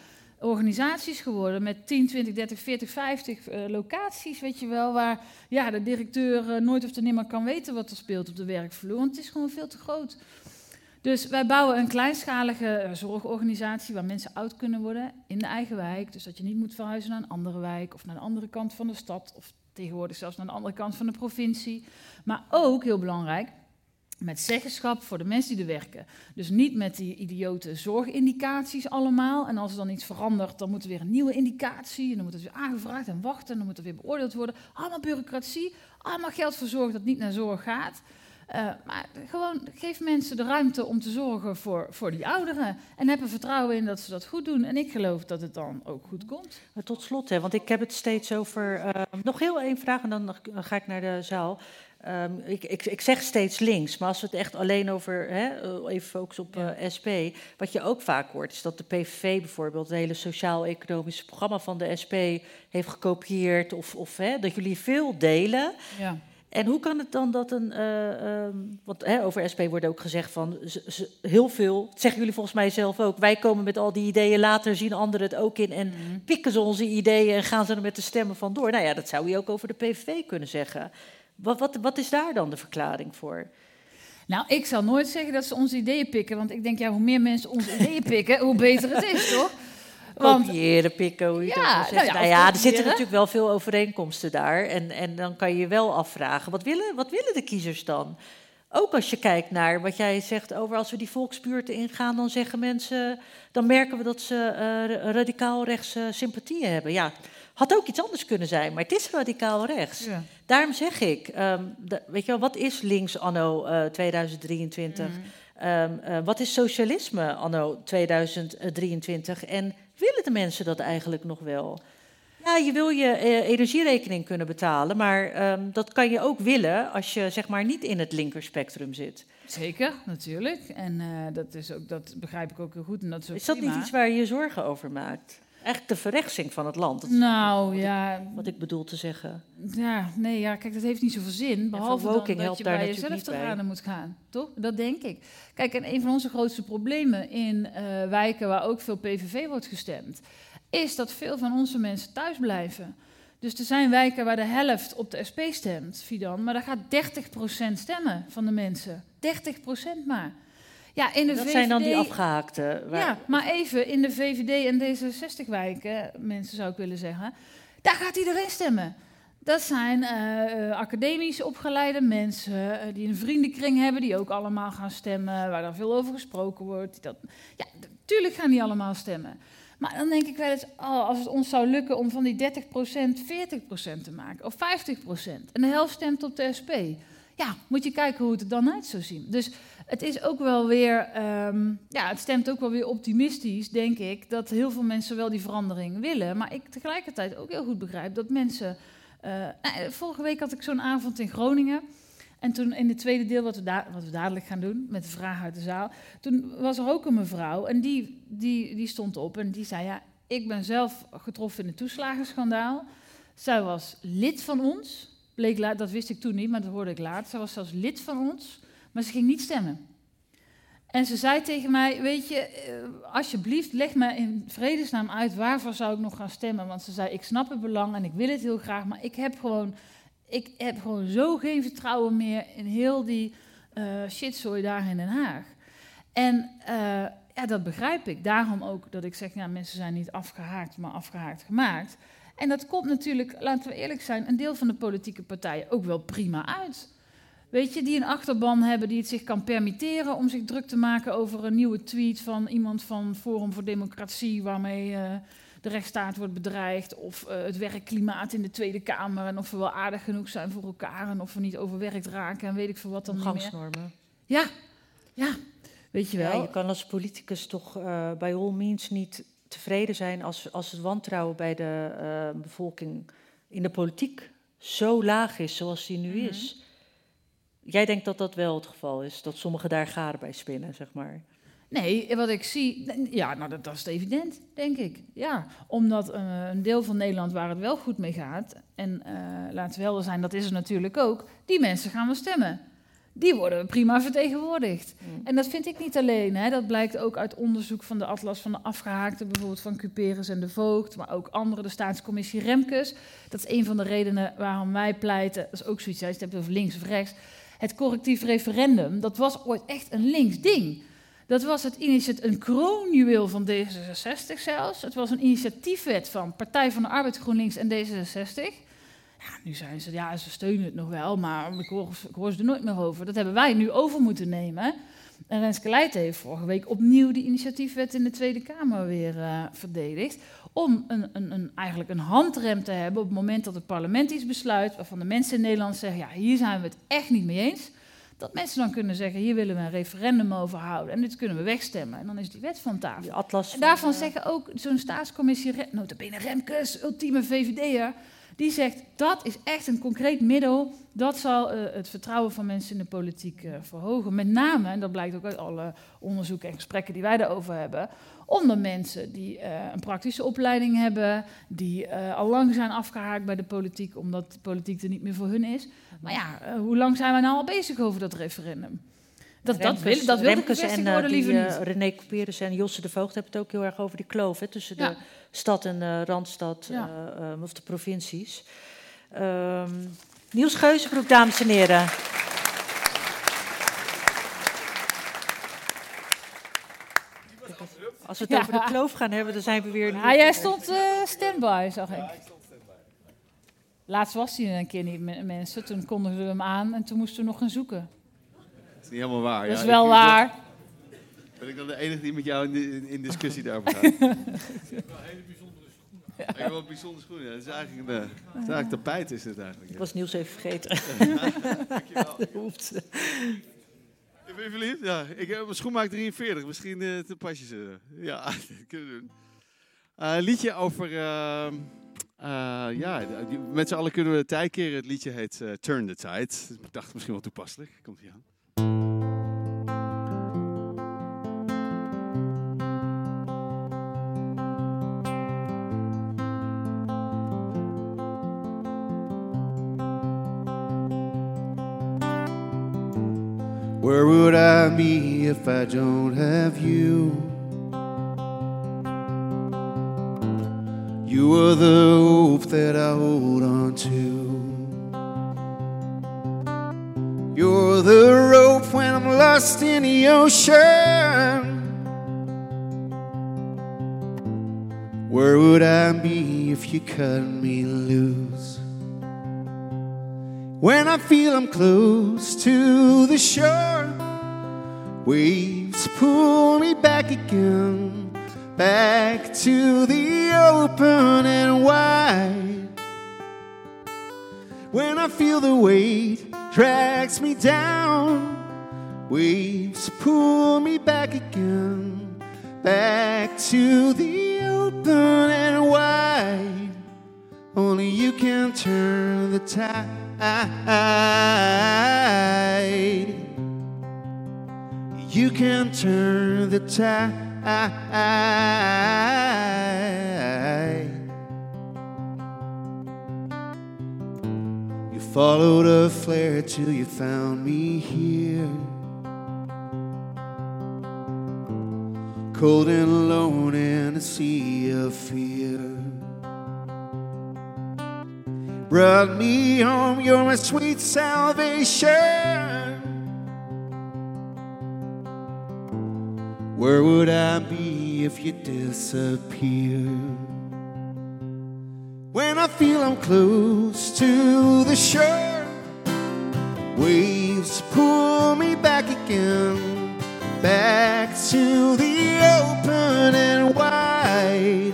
organisaties geworden met 10, 20, 30, 40, 50 uh, locaties, weet je wel, waar ja, de directeur uh, nooit of te nimmer kan weten wat er speelt op de werkvloer, want het is gewoon veel te groot. Dus wij bouwen een kleinschalige uh, zorgorganisatie waar mensen oud kunnen worden in de eigen wijk, dus dat je niet moet verhuizen naar een andere wijk of naar de andere kant van de stad of tegenwoordig zelfs naar de andere kant van de provincie. Maar ook, heel belangrijk, met zeggenschap voor de mensen die er werken. Dus niet met die idiote zorgindicaties allemaal. En als er dan iets verandert, dan moet er weer een nieuwe indicatie. En dan moet het weer aangevraagd en wachten. En dan moet er weer beoordeeld worden. Allemaal bureaucratie. Allemaal geld voor zorg dat niet naar zorg gaat. Uh, maar gewoon geef mensen de ruimte om te zorgen voor, voor die ouderen. En heb er vertrouwen in dat ze dat goed doen. En ik geloof dat het dan ook goed komt. Maar tot slot, hè, want ik heb het steeds over. Uh, nog heel één vraag en dan ga ik naar de zaal. Um, ik, ik, ik, zeg steeds links, maar als we het echt alleen over, hè, even focussen op uh, SP, wat je ook vaak hoort, is dat de PVV bijvoorbeeld het hele sociaal-economische programma van de SP heeft gekopieerd, of, of hè, dat jullie veel delen. Ja. En hoe kan het dan dat een. Uh, um, want hè, over SP wordt ook gezegd van. heel veel. Dat zeggen jullie volgens mij zelf ook. Wij komen met al die ideeën. Later zien anderen het ook in. En mm. pikken ze onze ideeën. En gaan ze er met de stemmen van door. Nou ja, dat zou je ook over de PVV kunnen zeggen. Wat, wat, wat is daar dan de verklaring voor? Nou, ik zal nooit zeggen dat ze onze ideeën pikken. Want ik denk, ja, hoe meer mensen onze ideeën pikken, hoe beter het is, *laughs* toch? Kopiëren, pikken, hoe je ja, dat nou ja, nou ja, er zitten natuurlijk wel veel overeenkomsten daar. En, en dan kan je je wel afvragen, wat willen, wat willen de kiezers dan? Ook als je kijkt naar wat jij zegt over als we die volksbuurten ingaan, dan zeggen mensen, dan merken we dat ze uh, radicaal rechtse sympathieën hebben. Ja, had ook iets anders kunnen zijn, maar het is radicaal rechts. Ja. Daarom zeg ik, um, de, weet je wel, wat is links anno uh, 2023? Mm. Um, uh, wat is socialisme anno 2023? En willen de mensen dat eigenlijk nog wel? Ja, je wil je eh, energierekening kunnen betalen, maar um, dat kan je ook willen als je zeg maar niet in het linkerspectrum zit. Zeker, natuurlijk. En uh, dat, is ook, dat begrijp ik ook heel goed. En dat is, is dat niet iets waar je je zorgen over maakt? Eigenlijk de verrechtsing van het land. Dat nou ja. Ik, wat ik bedoel te zeggen. Ja, nee, ja, kijk, dat heeft niet zoveel zin. Behalve dan dat je bij jezelf te raden moet gaan. Toch? Dat denk ik. Kijk, en een van onze grootste problemen in uh, wijken waar ook veel PVV wordt gestemd, is dat veel van onze mensen thuis blijven. Dus er zijn wijken waar de helft op de SP stemt, Fidan, maar daar gaat 30% stemmen van de mensen. 30% maar. Ja, in de Dat VVD... zijn dan die afgehaakte. waar- Ja, maar even, in de VVD en D66-wijken, mensen zou ik willen zeggen, daar gaat iedereen stemmen. Dat zijn eh, eh, academisch opgeleide mensen eh, die een vriendenkring hebben, die ook allemaal gaan stemmen, waar er veel over gesproken wordt. Dat, ja, natuurlijk gaan die allemaal stemmen. Maar dan denk ik wel eens, oh, als het ons zou lukken om van die 30% 40% te maken, of 50%, en de helft stemt op de SP. Ja, moet je kijken hoe het er dan uit zou zien. Dus het is ook wel weer, ehm, ja, het stemt ook wel weer optimistisch, denk ik, dat heel veel mensen wel die verandering willen. Maar ik tegelijkertijd ook heel goed begrijp dat mensen. eh, nou, vorige week had ik zo'n avond in Groningen. En toen in het tweede deel, wat we, wat we dadelijk gaan doen, met de vraag uit de zaal. Toen was er ook een mevrouw en die, die, die stond op en die zei: Ja, ik ben zelf getroffen in het toeslagenschandaal. Zij was lid van ons. Bleek dat wist ik toen niet, maar dat hoorde ik later. Zij was zelfs lid van ons, maar ze ging niet stemmen. En ze zei tegen mij, weet je, eh, alsjeblieft leg me in vredesnaam uit waarvoor zou ik nog gaan stemmen. Want ze zei, ik snap het belang en ik wil het heel graag, maar ik heb gewoon, ik heb gewoon zo geen vertrouwen meer in heel die eh shitzooi daar in Den Haag. En eh, ja, dat begrijp ik. Daarom ook dat ik zeg, mensen zijn niet afgehaakt, maar afgehaakt gemaakt. En dat komt natuurlijk, laten we eerlijk zijn, een deel van de politieke partijen ook wel prima uit. Weet je, die een achterban hebben die het zich kan permitteren om zich druk te maken over een nieuwe tweet van iemand van Forum voor Democratie, waarmee eh, de rechtsstaat wordt bedreigd, of eh, het werkklimaat in de Tweede Kamer, en of we wel aardig genoeg zijn voor elkaar, en of we niet overwerkt raken, en weet ik veel wat dan. Omgangsnormen. Ja, ja, weet je Ja, wel. je kan als politicus toch eh bij all means niet tevreden zijn als, als het wantrouwen bij de bevolking in de politiek zo laag is zoals die nu Mhm. is. Jij denkt dat dat wel het geval is, dat sommigen daar garen bij spinnen, zeg maar. Nee, wat ik zie, ja, nou dat, dat is evident, denk ik. Ja, omdat eh, een deel van Nederland waar het wel goed mee gaat, en eh laten we helder zijn, dat is er natuurlijk ook, die mensen gaan wel stemmen. Die worden prima vertegenwoordigd. Mm. En dat vind ik niet alleen. Hè. Dat blijkt ook uit onderzoek van de Atlas van de Afgehaakte, bijvoorbeeld van Cuperus en de Voogd, maar ook andere, de staatscommissie Remkes. Dat is een van de redenen waarom wij pleiten, dat is ook zoiets, hè, je hebt over links of rechts. Het correctief referendum, dat was ooit echt een links ding. Dat was het initiatief, een kroonjuweel van D66 zelfs. Het was een initiatiefwet van Partij van de Arbeid, GroenLinks en D66. Ja, nu zijn ze, ja, ze steunen het nog wel, maar ik hoor, ik hoor ze er nooit meer over. Dat hebben wij nu over moeten nemen. En Renske Leijten heeft vorige week opnieuw die initiatiefwet in de Tweede Kamer weer eh, verdedigd. Om een, een, een, eigenlijk een handrem te hebben op het moment dat het parlement iets besluit, waarvan de mensen in Nederland zeggen, ja, hier zijn we het echt niet mee eens. Dat mensen dan kunnen zeggen, hier willen we een referendum over houden en dit kunnen we wegstemmen. En dan is die wet van tafel. Die atlas En van, daarvan eh, zeggen ook zo'n staatscommissie, Re- notabene Remkes, ultieme VVD'er, die zegt dat is echt een concreet middel, dat zal eh, het vertrouwen van mensen in de politiek eh, verhogen. Met name, en dat blijkt ook uit alle onderzoeken en gesprekken die wij daarover hebben, onder mensen die eh, een praktische opleiding hebben, die al lang zijn afgehaakt bij de politiek, omdat de politiek er niet meer voor hun is. Maar ja, hoe lang zijn wij nou al bezig over dat referendum? Dat, dat, wil, dat wil Remkes en eh, worden die, liever eh, niet. René Couperus en Josse de Voogd hebben het ook heel erg over die kloof hè, tussen Ja. de stad en de randstad Ja. eh, eh, of de provincies. Ehm Niels Geuzenbroek, dames en heren. Als we het Ja. over de kloof gaan hebben, dan zijn we weer... Ah, jij stond eh standby, zag ik. Laatst was hij een keer niet met mensen. Toen kondigden we hem aan en toen moesten we nog gaan zoeken. Dat is niet helemaal waar. Dat ja. is wel Ik- waar. Ben ik dan de enige die met jou in, in, in discussie daarover gaat? *laughs* Ik heb wel een bijzonder schoen. Ja. Het is eigenlijk een eh, het is eigenlijk tapijt is het eigenlijk. Ik was Niels even vergeten. *laughs* Dat *laughs* hoeft. Ik ben je verliefd? Ja. Ik heb mijn schoenmaak 43. Misschien eh te pas je ze. Ja, dat kunnen we doen. Eh, een liedje over... ehm, eh, ja, met z'n allen kunnen we de tijd keren. Het liedje heet eh, Turn the Tide. Ik dacht misschien wel toepasselijk. Komt ie aan. Where would I be if I don't have you? You are the hope that I hold on to. The rope when I'm lost in the ocean, where would I be if you cut me loose? When I feel I'm close to the shore, waves pull me back again, back to the open and wide. When I feel the weight drags me down, waves pull me back again, back to the open and wide. Only you can turn the tide. You can turn the tide. Followed a flare till you found me here. Cold and alone in a sea of fear. Brought me home, you're my sweet salvation. Where would I be if you disappeared? When I feel I'm close to the shore, waves pull me back again, back to the open and wide.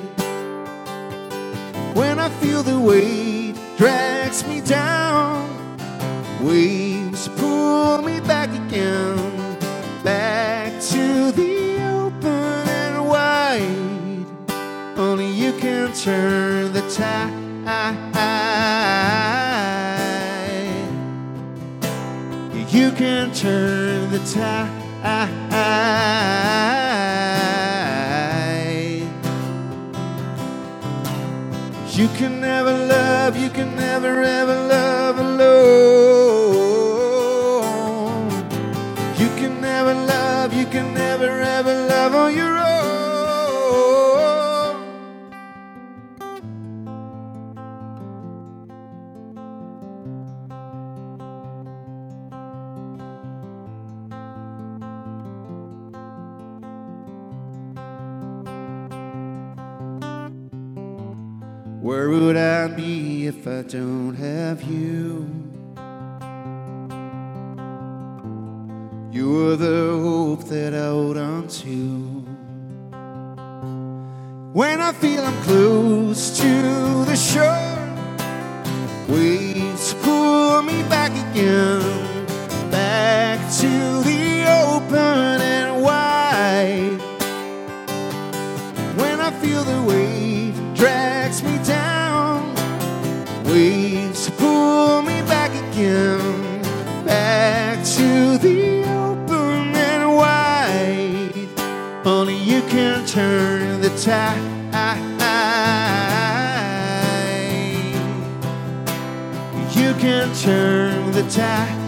When I feel the weight drags me down, waves pull me back again, back turn the tide. You can turn the tide. You can never love, you can never ever love alone. You can never love, you can never ever love on your Where would I be if I don't have you? You are the hope that I hold on to. When I feel I'm close to the shore, waves pull me back again, tide. You can turn the tide.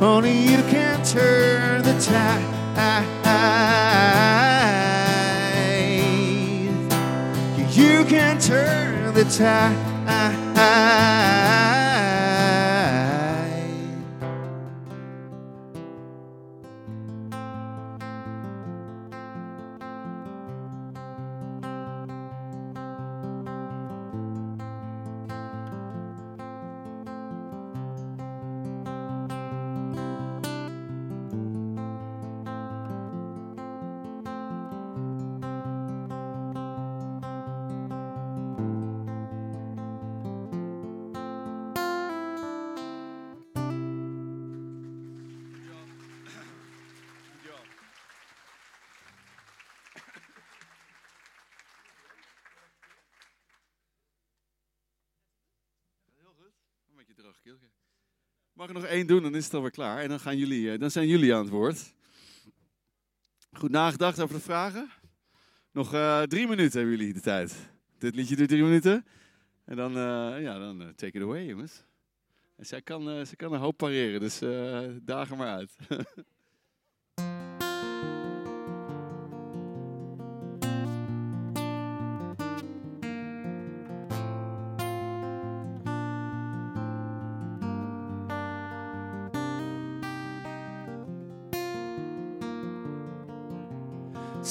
Only you can turn the tide. You can turn the tide. Mag ik nog één doen, dan is het alweer klaar. En dan, gaan jullie, eh, dan zijn jullie aan het woord. Goed nagedacht over de vragen? Nog eh, drie minuten hebben jullie de tijd. Dit liedje duurt drie minuten. En dan, eh, ja, dan take it away, jongens. En zij kan, zij kan een hoop pareren, dus daag er maar uit. *laughs*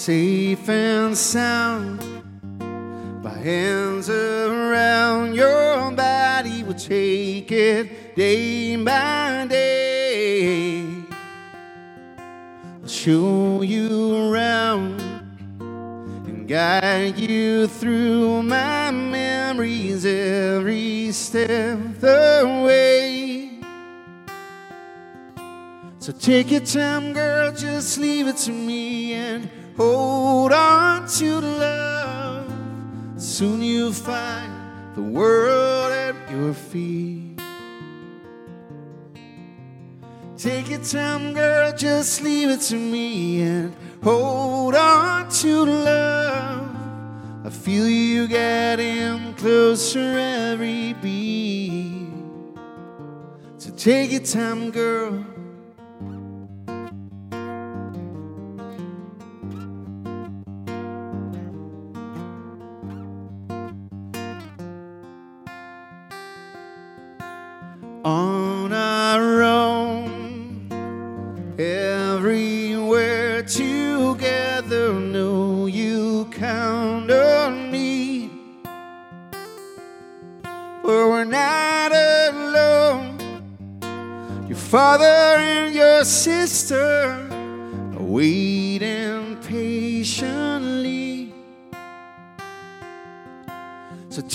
safe and sound. My hands around your body will take it day by day. I'll show you around and guide you through my memories every step of the way. So take your time, girl, just leave it to me and hold on to love. Soon you'll find the world at your feet. Take your time, girl, just leave it to me and hold on to love. I feel you getting closer every beat. So take your time, girl.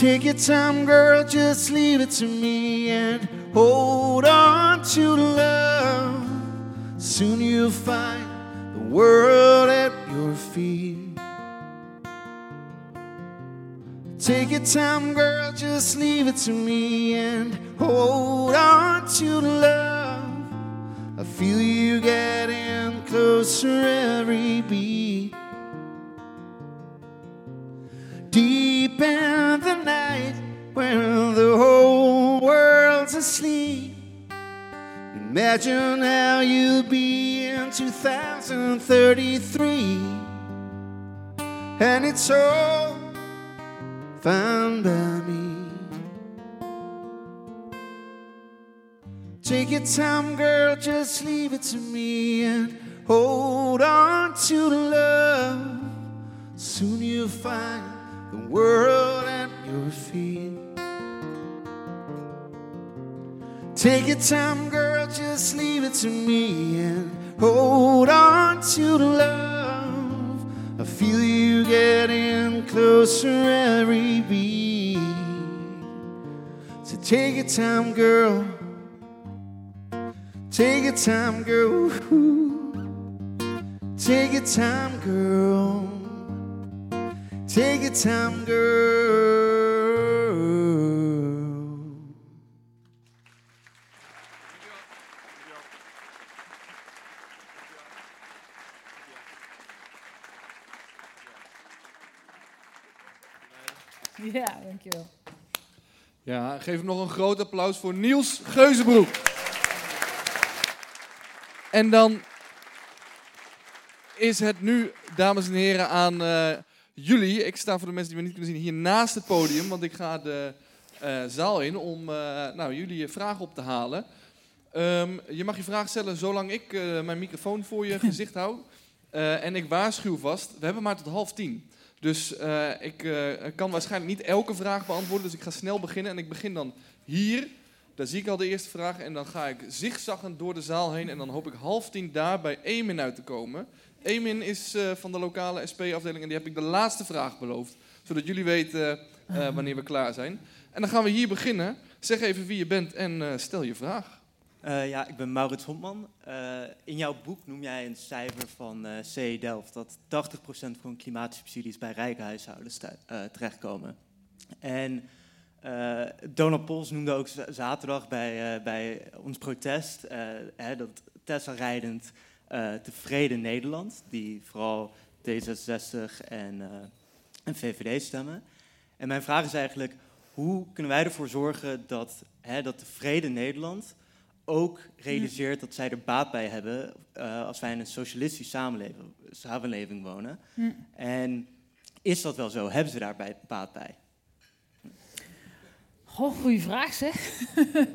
Take your time, girl, just leave it to me and hold on to love. Soon you'll find the world at your feet. Take your time, girl, just leave it to me and hold on to love. I feel you getting closer every beat. Deep in the night when the whole world's asleep. Imagine how you'll be in 2033. And it's all fine by me. Take your time, girl, just leave it to me and hold on to love. Soon you'll find the world at your feet. Take your time, girl, just leave it to me and hold on to the love. I feel you getting closer every beat. So take your time, girl. Take your time, girl. Take your time, girl. Take your time, girl. *laughs* Ja, dankjewel. Ja, geef nog een groot applaus voor Niels Geuzenbroek. En dan is het nu, dames en heren, aan eh, jullie. Ik sta voor de mensen die me niet kunnen zien hier naast het podium, want ik ga de eh, zaal in om eh, nou, jullie vragen op te halen. Ehm, je mag je vraag stellen zolang ik mijn microfoon voor je gezicht hou. *laughs* En ik waarschuw vast, we hebben maar tot half tien. Dus eh, ik eh, kan waarschijnlijk niet elke vraag beantwoorden, dus ik ga snel beginnen. En ik begin dan hier, daar zie ik al de eerste vraag. En dan ga ik zigzaggend door de zaal heen en dan hoop ik half tien daar bij Emin uit te komen. Emin is eh, van de lokale SP-afdeling en die heb ik de laatste vraag beloofd. Zodat jullie weten wanneer we klaar zijn. En dan gaan we hier beginnen. Zeg even wie je bent en stel je vraag. Eh, ja, ik ben Maurits Hondman. Eh, in jouw boek noem jij een cijfer van eh CE Delft dat 80% van klimaatssubsidies bij rijke huishoudens te- terechtkomen. En Donald Pols noemde ook zaterdag bij, bij ons protest hè, dat Tesla-rijdend tevreden Nederland, die vooral D66 en, en VVD stemmen. En mijn vraag is eigenlijk, hoe kunnen wij ervoor zorgen dat, hè, dat tevreden Nederland ook realiseert dat zij er baat bij hebben eh, als wij in een socialistische samenleving, samenleving wonen. Hm. En is dat wel zo? Hebben ze daarbij baat bij? Goh, goede vraag zeg. *laughs*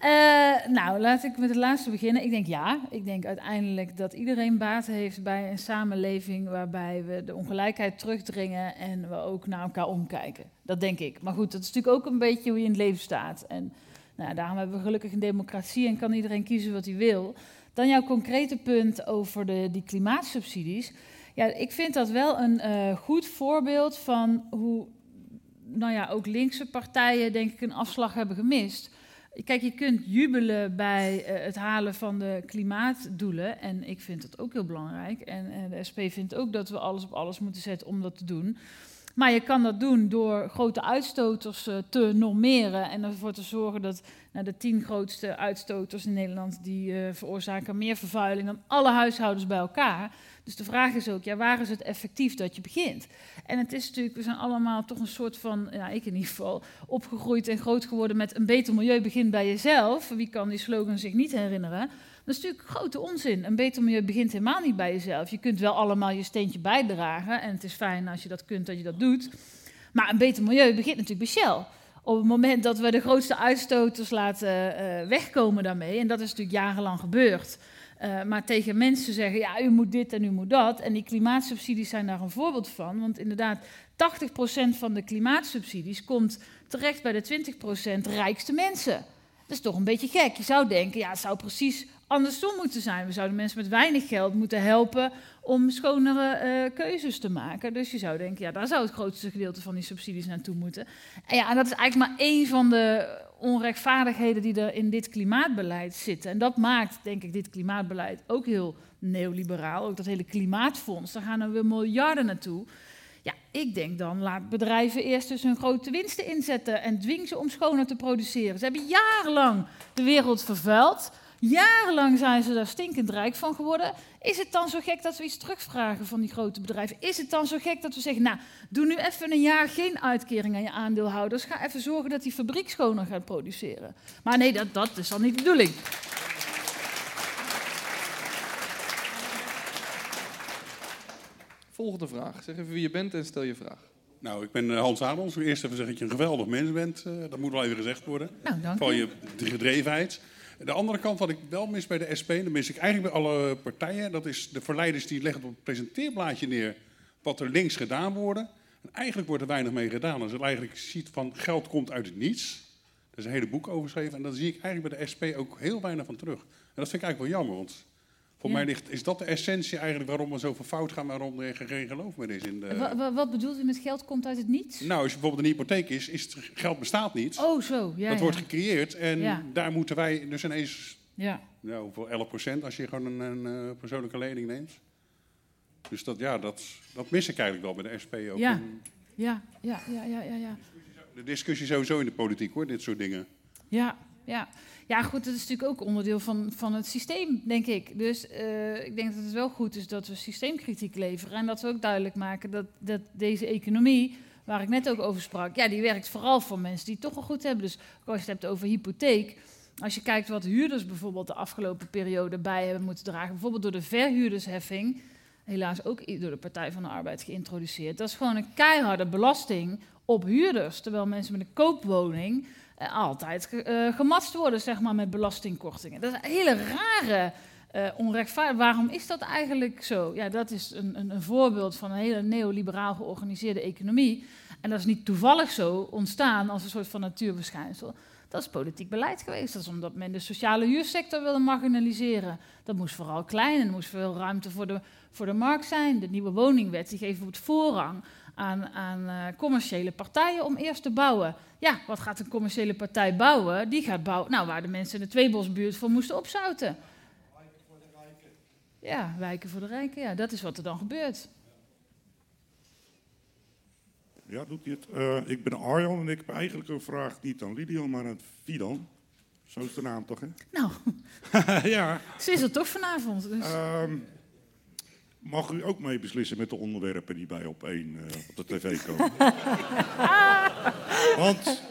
Eh, nou, laat ik met het laatste beginnen. Ik denk ja. Ik denk uiteindelijk dat iedereen baat heeft bij een samenleving waarbij we de ongelijkheid terugdringen en we ook naar elkaar omkijken. Dat denk ik. Maar goed, dat is natuurlijk ook een beetje hoe je in het leven staat. En nou, daarom hebben we gelukkig een democratie en kan iedereen kiezen wat hij wil. Dan jouw concrete punt over de, die klimaatsubsidies. Ja, ik vind dat wel een eh, goed voorbeeld van hoe nou ja, ook linkse partijen denk ik een afslag hebben gemist. Kijk, je kunt jubelen bij eh, het halen van de klimaatdoelen. En ik vind dat ook heel belangrijk. En, en de SP vindt ook dat we alles op alles moeten zetten om dat te doen. Maar je kan dat doen door grote uitstoters uh, te normeren en ervoor te zorgen dat nou, de tien grootste uitstoters in Nederland die uh, veroorzaken meer vervuiling dan alle huishoudens bij elkaar. Dus de vraag is ook, ja, waar is het effectief dat je begint? En het is natuurlijk, we zijn allemaal toch een soort van, ja, ik in ieder geval, opgegroeid en groot geworden met een beter milieu begint bij jezelf. Wie kan die slogan zich niet herinneren? Dat is natuurlijk grote onzin. Een beter milieu begint helemaal niet bij jezelf. Je kunt wel allemaal je steentje bijdragen. En het is fijn als je dat kunt, dat je dat doet. Maar een beter milieu begint natuurlijk bij Shell. Op het moment dat we de grootste uitstoters laten uh, wegkomen daarmee, en dat is natuurlijk jarenlang gebeurd. Uh, maar tegen mensen zeggen, ja, u moet dit en u moet dat. En die klimaatsubsidies zijn daar een voorbeeld van. Want inderdaad, 80% van de klimaatsubsidies komt terecht bij de 20% rijkste mensen. Dat is toch een beetje gek. Je zou denken, ja, het zou precies andersom moeten zijn. We zouden mensen met weinig geld moeten helpen om schonere uh, keuzes te maken. Dus je zou denken, ja, daar zou het grootste gedeelte van die subsidies naartoe moeten. En ja, en dat is eigenlijk maar één van de onrechtvaardigheden die er in dit klimaatbeleid zitten. En dat maakt, denk ik, dit klimaatbeleid ook heel neoliberaal. Ook dat hele klimaatfonds, daar gaan er weer miljarden naartoe. Ja, ik denk dan, laat bedrijven eerst dus hun grote winsten inzetten en dwing ze om schoner te produceren. Ze hebben jarenlang de wereld vervuild. Jarenlang zijn ze daar stinkend rijk van geworden. Is het dan zo gek dat we iets terugvragen van die grote bedrijven? Is het dan zo gek dat we zeggen, nou, doe nu even een jaar geen uitkering aan je aandeelhouders. Ga even zorgen dat die fabriek schoner gaat produceren. Maar nee, dat, dat is dan niet de bedoeling. Volgende vraag. Zeg even wie je bent en stel je vraag. Nou, ik ben Hans Adels. Eerst even zeggen dat je een geweldig mens bent. Uh, dat moet wel even gezegd worden. Nou, dank Vooral je gedrevenheid. De andere kant wat ik wel mis bij de SP, dat mis ik eigenlijk bij alle partijen, dat is de verleiders die leggen op het presenteerblaadje neer wat er links gedaan wordt. En eigenlijk wordt er weinig mee gedaan. Als je eigenlijk ziet van geld komt uit het niets. Er is een hele boek over geschreven en daar zie ik eigenlijk bij de SP ook heel weinig van terug. En dat vind ik eigenlijk wel jammer, want voor mij ligt, is dat de essentie eigenlijk waarom we zoveel fout gaan, waarom er geen geloof meer is in de... Wat, wat bedoelt u met geld komt uit het niets? Nou, als je bijvoorbeeld een hypotheek is, is het, geld bestaat niet. Oh, zo. Ja, dat ja. wordt gecreëerd en daar moeten wij dus ineens, Ja. nou, hoeveel 11 procent als je gewoon een, een eh, persoonlijke lening neemt. Dus dat, ja, dat, dat mis ik eigenlijk wel bij de SP ook. Ja, ja, ja, ja, ja, ja. De discussie sowieso in de politiek hoor, dit soort dingen. Ja, ja. ja, goed, dat is natuurlijk ook onderdeel van, van het systeem, denk ik. Dus eh, ik denk dat het wel goed is dat we systeemkritiek leveren. En dat we ook duidelijk maken dat, dat deze economie, waar ik net ook over sprak, ja, die werkt vooral voor mensen die het toch wel goed hebben. Dus als je het hebt over hypotheek. Als je kijkt wat huurders bijvoorbeeld de afgelopen periode bij hebben moeten dragen, bijvoorbeeld door de verhuurdersheffing, helaas ook door de Partij van de Arbeid geïntroduceerd. Dat is gewoon een keiharde belasting op huurders, terwijl mensen met een koopwoning altijd uh, gematst worden, zeg maar, met belastingkortingen. Dat is een hele rare uh. Waarom is dat eigenlijk zo? Ja, dat is een, een, een voorbeeld van een hele neoliberaal georganiseerde economie. En dat is niet toevallig zo ontstaan als een soort van natuurverschijnsel. Dat is politiek beleid geweest. Dat is omdat men de sociale huursector wilde marginaliseren. Dat moest vooral klein en er moest veel ruimte voor de, voor de markt zijn. De nieuwe woningwet die geeft bijvoorbeeld voorrang aan, aan uh, commerciële partijen om eerst te bouwen. Ja, wat gaat een commerciële partij bouwen? Die gaat bouwen nou, waar de mensen in de Tweebosbuurt voor moesten opzouten. Wijken voor de rijken. Ja, wijken voor de rijken. Ja, dat is wat er dan gebeurt. Ja, doet hij het. Uh, ik ben Arjan en ik heb eigenlijk een vraag niet aan Lidian, maar aan Fidan. Zo is de naam toch, hè? Nou, *laughs* ja. ze is er toch vanavond. Dus. Uh, mag u ook mee beslissen met de onderwerpen die bij op één uh, op de tv *laughs* komen? Want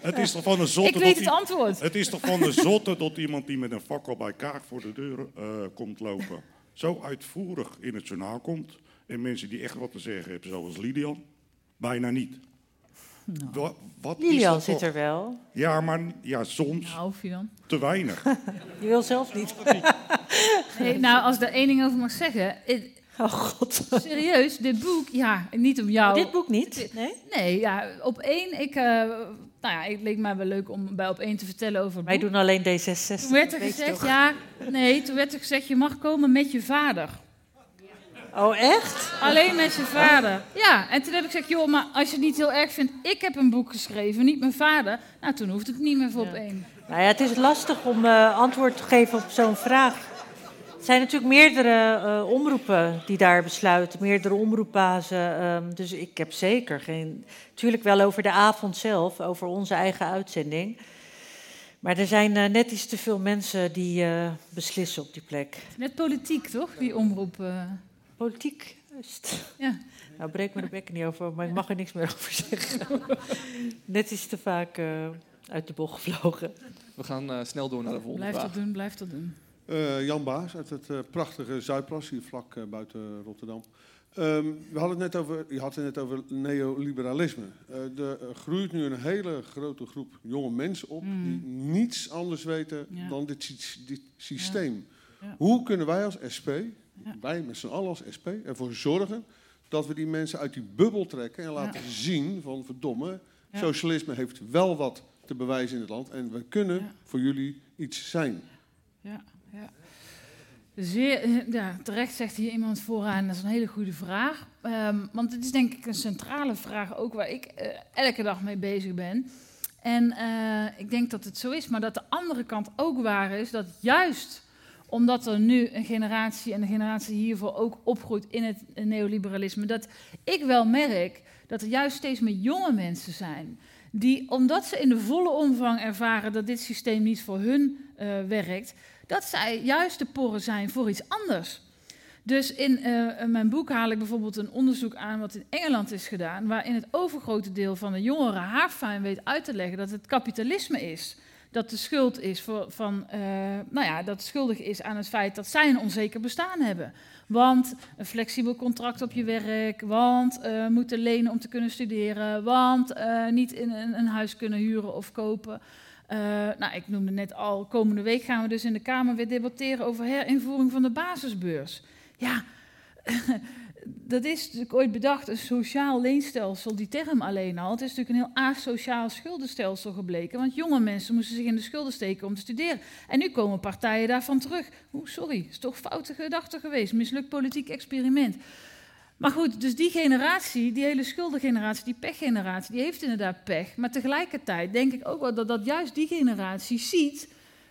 het is toch van een zotte... Ik weet het antwoord. Het is toch van de zotte dat iemand die met een fakkel bij kaart voor de deur uh, komt lopen... zo uitvoerig in het journaal komt... en mensen die echt wat te zeggen hebben, zoals Lidian... Bijna niet. Wa- wat is Lilian zit toch? er wel. Ja, maar ja, soms Nou, of je dan? te weinig. *laughs* Je wil zelf niet. *laughs* Nee, nou, als ik daar één ding over mag zeggen. het- Oh god. serieus, dit boek, ja, niet om jou. Dit boek niet? Nee? Nee, ja, op één, ik, eh, nou ja, het leek mij wel leuk om bij op één te vertellen over het Wij boek. doen alleen D66. Toen werd er weet je gezegd, toch? ja, nee, toen werd er gezegd, je mag komen met je vader. Oh, echt? Alleen met je vader. Ja, en toen heb ik gezegd, joh, maar als je het niet heel erg vindt, ik heb een boek geschreven, niet mijn vader. Nou, toen hoeft het niet meer voor op één. Nou ja, het is lastig om eh, antwoord te geven op zo'n vraag. Er zijn natuurlijk meerdere eh, omroepen die daar besluiten, meerdere omroepbazen. ehm, dus ik heb zeker geen. Natuurlijk wel over de avond zelf, over onze eigen uitzending. Maar er zijn eh, net iets te veel mensen die beslissen op die plek. Net politiek, toch, die omroep? Politiek. Ja. Nou, breek me de bekken niet over, maar ik mag er niks meer over zeggen. *laughs* Net iets te vaak eh, uit de bocht gevlogen. We gaan eh, snel door naar de volgende Blijf vraag. dat doen, blijf dat doen. Eh, Jan Baas uit het eh, prachtige Zuidplas, hier vlak buiten Rotterdam. Ehm, we hadden het net over, je had het net over neoliberalisme. Eh, er groeit nu een hele grote groep jonge mensen op Mm. die niets anders weten Ja. dan dit, dit systeem. Ja. Hoe kunnen wij als SP. Wij met z'n allen als SP, ervoor zorgen dat we die mensen uit die bubbel trekken en laten zien van verdomme, socialisme heeft wel wat te bewijzen in het land en we kunnen voor jullie iets zijn. Ja, ja. Zeer, eh, ja, terecht zegt hier iemand vooraan, dat is een hele goede vraag. Ehm, want het is denk ik een centrale vraag ook waar ik eh, elke dag mee bezig ben. En eh, ik denk dat het zo is, maar dat de andere kant ook waar is, dat juist omdat er nu een generatie en de generatie hiervoor ook opgroeit in het neoliberalisme, dat ik wel merk dat er juist steeds meer jonge mensen zijn die, omdat ze in de volle omvang ervaren dat dit systeem niet voor hun eh, werkt, dat zij juist de porren zijn voor iets anders. Dus in eh, in mijn boek haal ik bijvoorbeeld een onderzoek aan wat in Engeland is gedaan, waarin het overgrote deel van de jongeren haarfijn weet uit te leggen dat het kapitalisme is. Dat de schuld is voor, van, eh, nou ja, dat schuldig is aan het feit dat zij een onzeker bestaan hebben. Want een flexibel contract op je werk, want eh, moeten lenen om te kunnen studeren, want eh, niet in een, een huis kunnen huren of kopen. Nou, ik noemde net al, komende week gaan we dus in de Kamer weer debatteren over herinvoering van de basisbeurs. Ja, dat is natuurlijk ooit bedacht, een sociaal leenstelsel, die term alleen al. Het is natuurlijk een heel asociaal schuldenstelsel gebleken, want jonge mensen moesten zich in de schulden steken om te studeren. En nu komen partijen daarvan terug. Oeh, sorry, is toch foute gedachte geweest, mislukt politiek experiment. Maar goed, dus die generatie, die hele schuldengeneratie, die pechgeneratie, die heeft inderdaad pech. Maar tegelijkertijd denk ik ook wel dat, dat juist die generatie ziet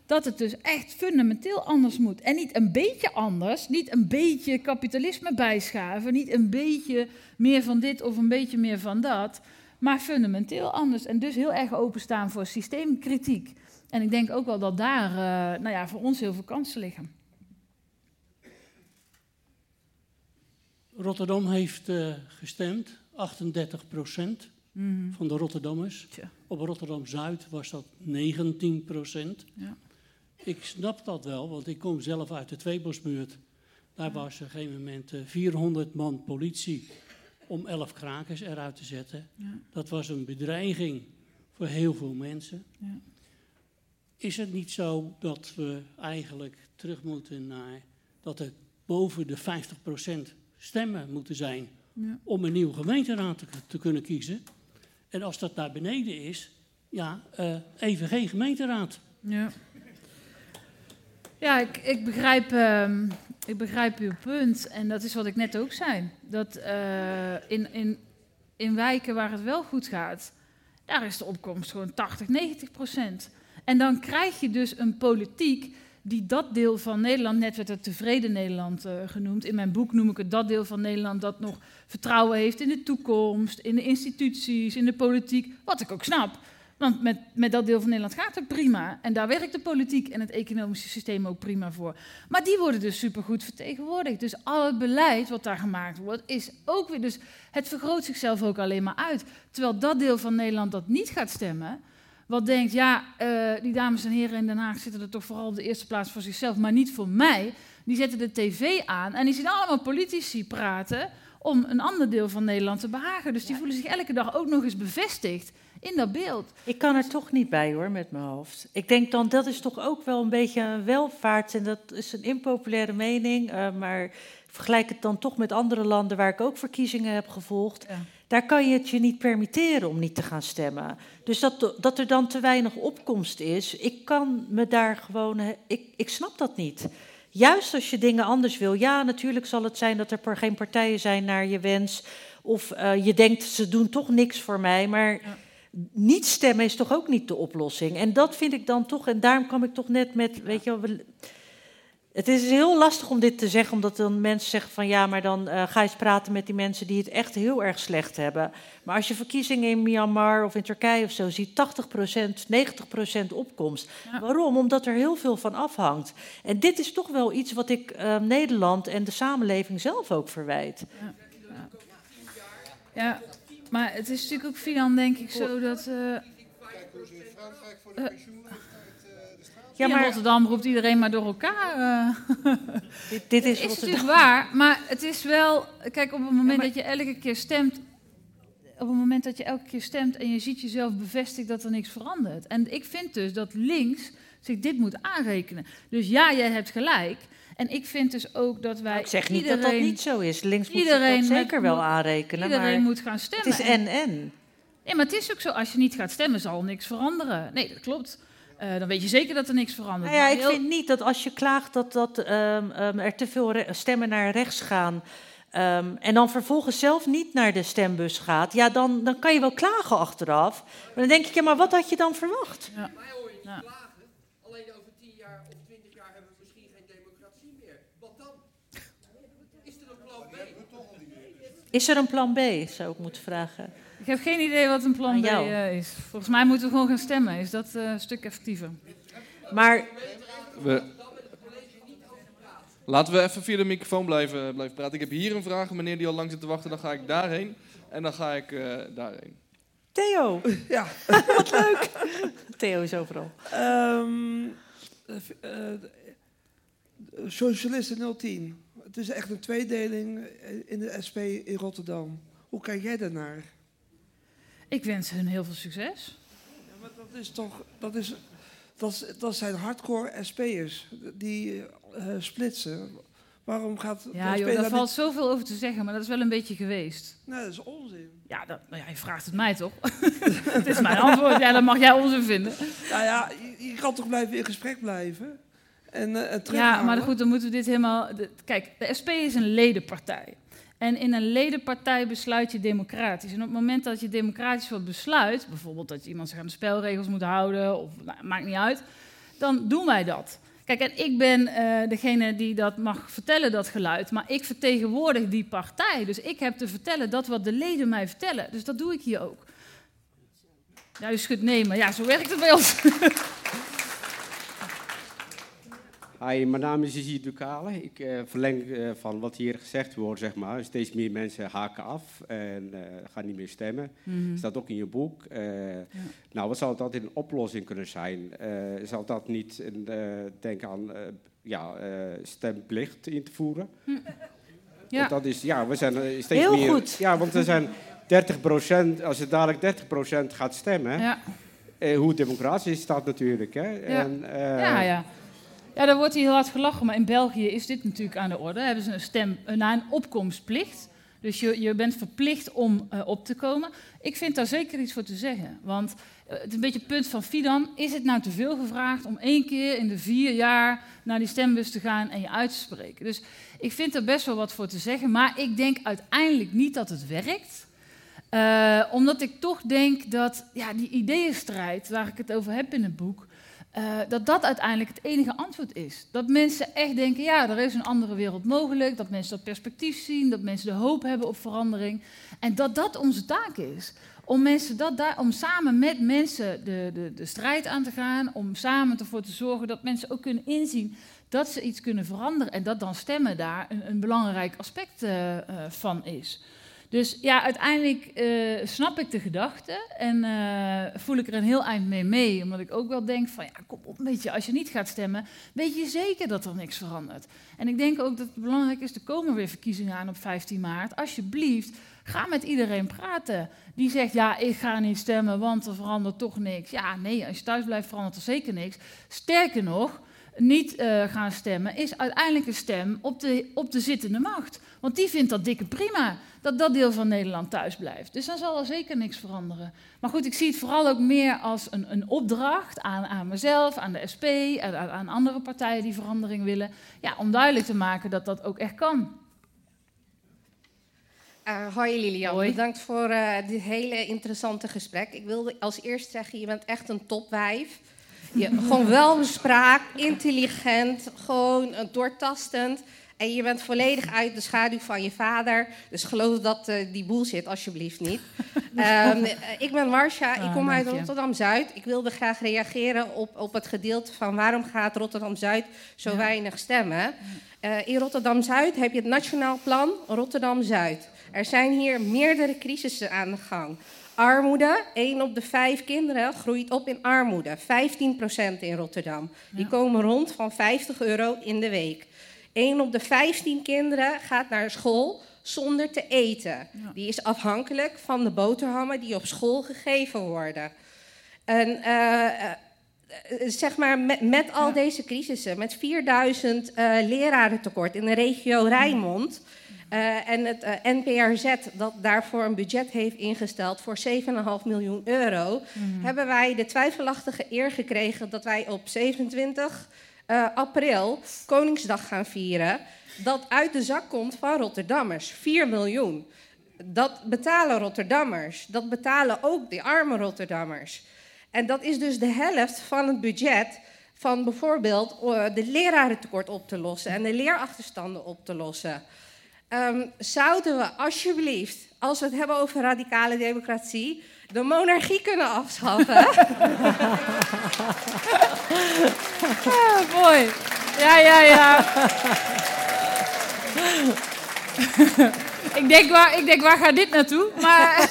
dat het dus echt fundamenteel anders moet. En niet een beetje anders, niet een beetje kapitalisme bijschaven, niet een beetje meer van dit of een beetje meer van dat, maar fundamenteel anders. En dus heel erg openstaan voor systeemkritiek. En ik denk ook wel dat daar eh, nou ja, voor ons heel veel kansen liggen. Rotterdam heeft eh, gestemd, 38 Mhm. van de Rotterdammers. Tja. Op Rotterdam-Zuid was dat 19% Ja. Ik snap dat wel, want ik kom zelf uit de Tweebosbuurt. Daar was op een gegeven moment eh, 400 man politie om 11 krakers eruit te zetten. Ja. Dat was een bedreiging voor heel veel mensen. Ja. Is het niet zo dat we eigenlijk terug moeten naar dat het boven de 50% stemmen moeten zijn Ja. om een nieuwe gemeenteraad te, te kunnen kiezen? En als dat naar beneden is, ja, eh, even geen gemeenteraad. Ja, ja ik, ik, begrijp, ehm, ik begrijp uw punt. En dat is wat ik net ook zei. Dat eh, in, in, in wijken waar het wel goed gaat, daar is de opkomst gewoon 80, 90 procent. En dan krijg je dus een politiek die dat deel van Nederland, net werd het tevreden Nederland eh, genoemd. In mijn boek noem ik het dat deel van Nederland dat nog vertrouwen heeft in de toekomst, in de instituties, in de politiek. Wat ik ook snap. Want met, met dat deel van Nederland gaat het prima. En daar werkt de politiek en het economische systeem ook prima voor. Maar die worden dus supergoed vertegenwoordigd. Dus al het beleid wat daar gemaakt wordt, is ook weer. Dus het vergroot zichzelf ook alleen maar uit. Terwijl dat deel van Nederland dat niet gaat stemmen. Wat denkt, ja, eh, die dames en heren in Den Haag zitten er toch vooral op de eerste plaats voor zichzelf, maar niet voor mij. Die zetten de tv aan en die zien allemaal politici praten om een ander deel van Nederland te behagen. Dus die voelen zich elke dag ook nog eens bevestigd in dat beeld. Ik kan er toch niet bij hoor, met mijn hoofd. Ik denk dan, dat is toch ook wel een beetje een welvaart. En dat is een impopulaire mening. Uh, maar vergelijk het dan toch met andere landen waar ik ook verkiezingen heb gevolgd. Ja. Daar kan je het je niet permitteren om niet te gaan stemmen. Dus dat, dat er dan te weinig opkomst is, ik kan me daar gewoon. Ik, ik snap dat niet. Juist als je dingen anders wil. Ja, natuurlijk zal het zijn dat er geen partijen zijn naar je wens. Of uh, je denkt, ze doen toch niks voor mij. Maar. Ja niet stemmen is toch ook niet de oplossing. En dat vind ik dan toch, en daarom kwam ik toch net met, weet je wel, het is heel lastig om dit te zeggen, omdat dan mensen zeggen van ja, maar dan uh, ga je eens praten met die mensen die het echt heel erg slecht hebben. Maar als je verkiezingen in Myanmar of in Turkije of zo ziet, 80%, 90% opkomst. Ja. Waarom? Omdat er heel veel van afhangt. En dit is toch wel iets wat ik uh, Nederland en de samenleving zelf ook verwijt. Ja. ja. Maar het is natuurlijk ook Fidan, denk ik, zo dat. Uh, ja, maar Rotterdam roept iedereen maar door elkaar. Uh. *laughs* dit, dit, is, is natuurlijk waar, maar het is wel. Kijk, op het moment ja, maar, dat je elke keer stemt. Op het moment dat je elke keer stemt en je ziet jezelf bevestigd dat er niks verandert. En ik vind dus dat links zich dit moet aanrekenen. Dus ja, jij hebt gelijk. En ik vind dus ook dat wij. Ik zeg niet iedereen, dat dat niet zo is. Links moet iedereen dat zeker wel aanrekenen. Iedereen maar moet gaan stemmen. Het is en-en. Ja, maar het is ook zo. Als je niet gaat stemmen, zal niks veranderen. Nee, dat klopt. Uh, dan weet je zeker dat er niks verandert. Nou ja, ik vind niet dat als je klaagt dat, dat um, um, er te veel stemmen naar rechts gaan. Um, en dan vervolgens zelf niet naar de stembus gaat. Ja, dan, dan kan je wel klagen achteraf. Maar dan denk ik, ja, maar wat had je dan verwacht? Ja. Ja. Alleen over tien jaar of twintig jaar hebben we misschien geen democratie meer. Wat dan? Is er een plan B? Is er een plan B, zou ik moeten vragen. Ik heb geen idee wat een plan B uh, is. Volgens mij moeten we gewoon gaan stemmen. Is dat uh, een stuk effectiever? Maar... We... Laten we even via de microfoon blijven, blijven praten. Ik heb hier een vraag, meneer die al lang zit te wachten. Dan ga ik daarheen en dan ga ik uh, daarheen. Theo. *laughs* Ja. *laughs* Wat leuk. Theo is overal. Um, Socialisten 010. Het is echt een tweedeling in de SP in Rotterdam. Hoe kijk jij daarnaar? Ik wens hun heel veel succes. Ja, maar dat is toch. Dat, is, dat, dat zijn hardcore SP'ers die uh, splitsen. Waarom gaat. Ja, joh, daar valt niet... zoveel over te zeggen, maar dat is wel een beetje geweest. Nee, dat is onzin. Ja, dat, nou ja je vraagt het mij toch? *laughs* Het is mijn antwoord. Ja, dan mag jij onzin vinden. Nou ja, je, je kan toch blijven in gesprek blijven. En, uh, en ja, maar goed, dan moeten we dit helemaal. Kijk, de SP is een ledenpartij. En in een ledenpartij besluit je democratisch. En op het moment dat je democratisch wat besluit, bijvoorbeeld dat je iemand zich aan de spelregels moet houden, of nou, maakt niet uit, dan doen wij dat. Kijk, en ik ben uh, degene die dat mag vertellen, dat geluid, maar ik vertegenwoordig die partij. Dus ik heb te vertellen dat wat de leden mij vertellen. Dus dat doe ik hier ook. Ja, u schudt nee, maar ja, zo werkt het bij ons. *laughs* Hi, mijn naam is Izzy Ducale. Ik uh, verleng uh, van wat hier gezegd wordt, zeg maar. Steeds meer mensen haken af en uh, gaan niet meer stemmen. Mm -hmm. staat ook in je boek. Ja. Nou, wat zou dat een oplossing kunnen zijn? zou dat niet een, denk aan ja, stemplicht in te voeren? Hm. Ja. Want dat is, ja, we zijn steeds Heel meer... goed. Ja, want er zijn 30 procent, als het dadelijk 30 procent gaat stemmen... Ja. hoe democratisch is dat natuurlijk, hè? Ja. En, ja, ja. Ja, daar wordt hier heel hard gelachen, maar in België is dit natuurlijk aan de orde. Hebben ze een stem, een, een opkomstplicht. Dus je, je bent verplicht om uh, op te komen. Ik vind daar zeker iets voor te zeggen. Want uh, het is een beetje het punt van Fidan. Is het nou te veel gevraagd om één keer in de vier jaar naar die stembus te gaan en je uit te spreken? Dus ik vind er best wel wat voor te zeggen. Maar ik denk uiteindelijk niet dat het werkt. Uh, omdat ik toch denk dat ja, die ideeënstrijd, waar ik het over heb in het boek, uh, dat dat uiteindelijk het enige antwoord is. Dat mensen echt denken, ja, er is een andere wereld mogelijk, dat mensen dat perspectief zien, dat mensen de hoop hebben op verandering. En dat dat onze taak is. Om, mensen dat daar, om samen met mensen de, de, de strijd aan te gaan, om samen ervoor te zorgen dat mensen ook kunnen inzien dat ze iets kunnen veranderen en dat dan stemmen daar een, een belangrijk aspect uh, uh, van is. Dus ja, uiteindelijk eh, snap ik de gedachte en eh, voel ik er een heel eind mee mee. Omdat ik ook wel denk van, ja, kom op, weet je, als je niet gaat stemmen, weet je zeker dat er niks verandert. En ik denk ook dat het belangrijk is, er komen weer verkiezingen aan op 15 maart. Alsjeblieft, ga met iedereen praten. Die zegt, ja, ik ga niet stemmen, want er verandert toch niks. Ja, nee, als je thuis blijft verandert er zeker niks. Sterker nog, niet eh, gaan stemmen is uiteindelijk een stem op de, op de zittende macht. Want die vindt dat dikke prima, dat dat deel van Nederland thuis blijft. Dus dan zal er zeker niks veranderen. Maar goed, ik zie het vooral ook meer als een, een opdracht aan, aan mezelf, aan de SP, aan, aan andere partijen die verandering willen. Ja, om duidelijk te maken dat dat ook echt kan. Uh, hoi Lilian, Hoi. bedankt voor uh, dit hele interessante gesprek. Ik wilde als eerst zeggen, je bent echt een topwijf. Je, gewoon welbespraakt, intelligent, gewoon uh, doortastend. En je bent volledig uit de schaduw van je vader. Dus geloof dat uh, die bullshit alsjeblieft niet. um, *laughs* ik ben Marsha, ik kom Ah, uit dank je. Rotterdam-Zuid. Ik wilde graag reageren op, op het gedeelte van waarom gaat Rotterdam-Zuid zo Ja. weinig stemmen. Uh, in Rotterdam-Zuid heb je het Nationaal Plan Rotterdam-Zuid. Er zijn hier meerdere crisissen aan de gang. Armoede, 1 op de 5 kinderen groeit op in armoede. 15% in Rotterdam. Die komen rond van 50 euro in de week. 1 op de 15 kinderen gaat naar school zonder te eten. Die is afhankelijk van de boterhammen die op school gegeven worden. En uh, uh, zeg maar, met, met al deze crisissen, met 4000 uh, lerarentekort in de regio Rijnmond. Uh, en het uh, NPRZ, dat daarvoor een budget heeft ingesteld voor 7,5 miljoen euro, Mhm. hebben wij de twijfelachtige eer gekregen dat wij op 27 uh, april Koningsdag gaan vieren. Dat uit de zak komt van Rotterdammers. 4 miljoen. Dat betalen Rotterdammers. Dat betalen ook de arme Rotterdammers. En dat is dus de helft van het budget van bijvoorbeeld de lerarentekort op te lossen en de leerachterstanden op te lossen. Um, zouden we alsjeblieft, als we het hebben over radicale democratie, de monarchie kunnen afschaffen? *laughs* ah, mooi. Ja, ja, ja. ik, denk, waar, ik denk, waar gaat dit naartoe? Maar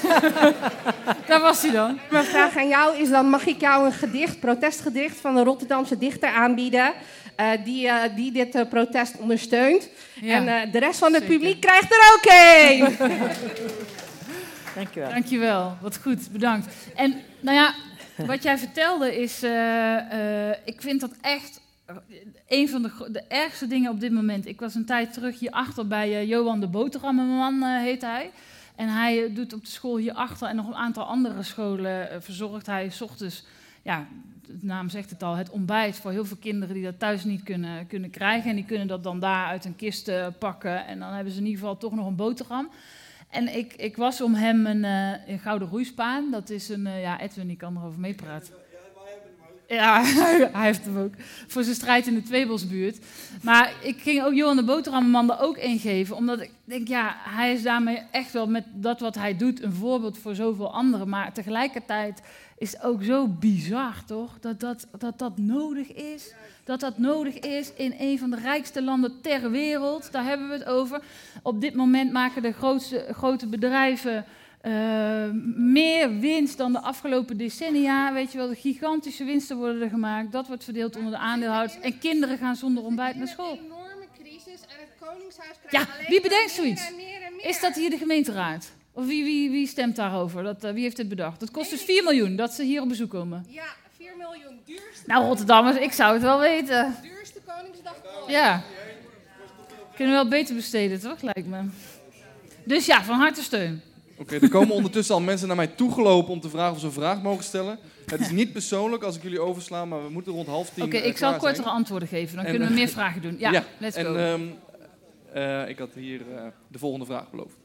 *laughs* daar was hij dan. Mijn vraag aan jou is dan, mag ik jou een gedicht, protestgedicht van een Rotterdamse dichter aanbieden... Uh, die, uh, die dit uh, protest ondersteunt. Ja, en de rest van het zeker. publiek krijgt er ook één. *laughs* Dankjewel. Dankjewel, wat goed, bedankt. En nou ja, wat jij vertelde is, eh, ik vind dat echt een van de, de, ergste dingen op dit moment. Ik was een tijd terug hierachter bij Johan de Boterhammenman, heet hij. En hij doet op de school hierachter en nog een aantal andere scholen verzorgt hij s ochtends... Ja, de naam zegt het al, het ontbijt voor heel veel kinderen die dat thuis niet kunnen, kunnen krijgen. En die kunnen dat dan daar uit een kist uh, pakken. En dan hebben ze in ieder geval toch nog een boterham. En ik, ik was om hem een, uh, een gouden roeispaan. Dat is een, uh, ja, Edwin die kan erover meepraten. Ja, *laughs* hij heeft hem ook. Voor zijn strijd in de Tweebosbuurt. Maar ik ging ook Johan de Boterhammenman er ook in geven. Omdat ik denk, ja, hij is daarmee echt wel met dat wat hij doet een voorbeeld voor zoveel anderen. Maar tegelijkertijd is ook zo bizar, toch? Dat dat, dat dat nodig is. Dat dat nodig is in een van de rijkste landen ter wereld. Daar hebben we het over. Op dit moment maken de grootste, grote bedrijven uh, meer winst dan de afgelopen decennia. Weet je wel, de gigantische winsten worden er gemaakt. Dat wordt verdeeld onder de aandeelhouders. En kinderen gaan zonder ontbijt naar school. Een enorme crisis en het Koningshuis krijgt Ja, wie bedenkt zoiets? Is dat hier de gemeenteraad? Of wie, wie, wie stemt daarover? Dat, uh, wie heeft dit bedacht? Dat kost dus 4 miljoen dat ze hier op bezoek komen. Ja, 4 miljoen. Duurste, Nou, Rotterdammers, ik zou het wel weten. duurste Koningsdag ooit. Ja. Kunnen we wel beter besteden, toch? Lijkt me. Dus ja, van harte steun. Oké, er komen ondertussen al mensen naar mij toegelopen om te vragen of ze een vraag mogen stellen. Het is niet persoonlijk als ik jullie oversla, maar we moeten rond half tien. Oké, eh, ik zal kortere zijn. antwoorden geven. Dan En, kunnen we eh, meer vragen doen. Ja, let's en, go. ehm, eh, ik had hier eh, de volgende vraag beloofd.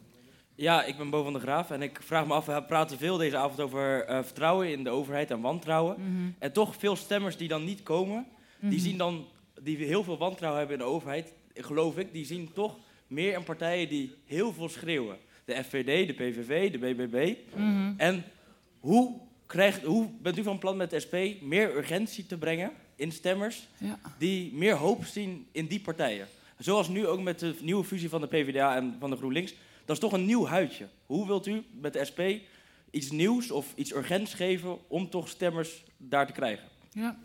Ja, ik ben Bo van der Graaf en ik vraag me af, we praten veel deze avond over eh, vertrouwen in de overheid en wantrouwen. Mhm. En toch veel stemmers die dan niet komen, die Mhm. zien dan, die heel veel wantrouwen hebben in de overheid, geloof ik, die zien toch meer in partijen die heel veel schreeuwen. De FVD, de PVV, de BBB. Mhm. En hoe, krijgt, hoe bent u van plan met de SP meer urgentie te brengen in stemmers Ja. die meer hoop zien in die partijen? Zoals nu ook met de nieuwe fusie van de PvdA en van de GroenLinks. Dat is toch een nieuw huidje. Hoe wilt u met de SP iets nieuws of iets urgents geven om toch stemmers daar te krijgen? Ja.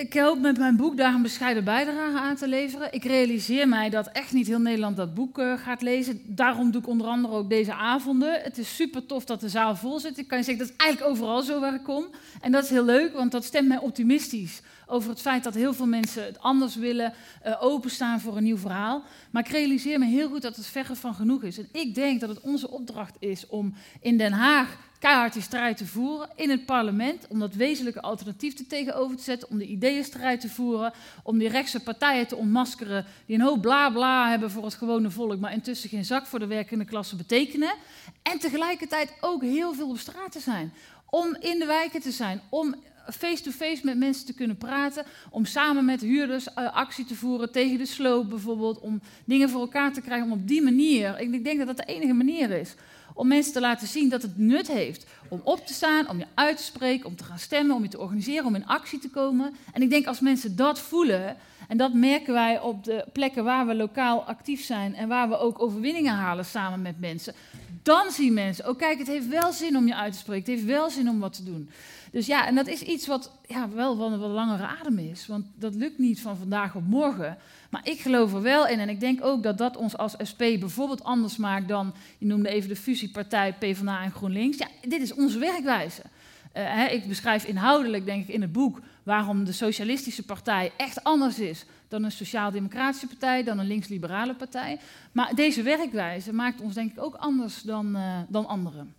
Ik hoop met mijn boek daar een bescheiden bijdrage aan te leveren. Ik realiseer mij dat echt niet heel Nederland dat boek eh, gaat lezen. Daarom doe ik onder andere ook deze avonden. Het is super tof dat de zaal vol zit. Ik kan je zeggen, dat is eigenlijk overal zo waar ik kom. En dat is heel leuk, want dat stemt mij optimistisch over het feit dat heel veel mensen het anders willen, eh, openstaan voor een nieuw verhaal. Maar ik realiseer me heel goed dat het verre van genoeg is. En ik denk dat het onze opdracht is om in Den Haag keihard die strijd te voeren in het parlement, om dat wezenlijke alternatief te tegenover te zetten, om de ideeënstrijd te voeren, om die rechtse partijen te ontmaskeren die een hoop bla bla hebben voor het gewone volk, maar intussen geen zak voor de werkende klasse betekenen. En tegelijkertijd ook heel veel op straat te zijn, om in de wijken te zijn, om face-to-face met mensen te kunnen praten, om samen met huurders eh, actie te voeren tegen de sloop bijvoorbeeld, om dingen voor elkaar te krijgen, om op die manier, ik denk dat dat de enige manier is, om mensen te laten zien dat het nut heeft om op te staan, om je uit te spreken, om te gaan stemmen, om je te organiseren, om in actie te komen. En ik denk als mensen dat voelen, en dat merken wij op de plekken waar we lokaal actief zijn en waar we ook overwinningen halen samen met mensen, dan zien mensen, oh kijk, het heeft wel zin om je uit te spreken, het heeft wel zin om wat te doen. Dus ja, en dat is iets wat ja, wel van een wat langere adem is, want dat lukt niet van vandaag op morgen. Maar ik geloof er wel in en ik denk ook dat dat ons als SP bijvoorbeeld anders maakt dan, je noemde even de fusiepartij PvdA en GroenLinks. Ja, dit is onze werkwijze. Uh, hè, ik beschrijf inhoudelijk, denk ik, in het boek waarom de Socialistische Partij echt anders is dan een Sociaal-Democratische Partij, dan een links-liberale partij. Maar deze werkwijze maakt ons, denk ik, ook anders dan, uh, dan anderen.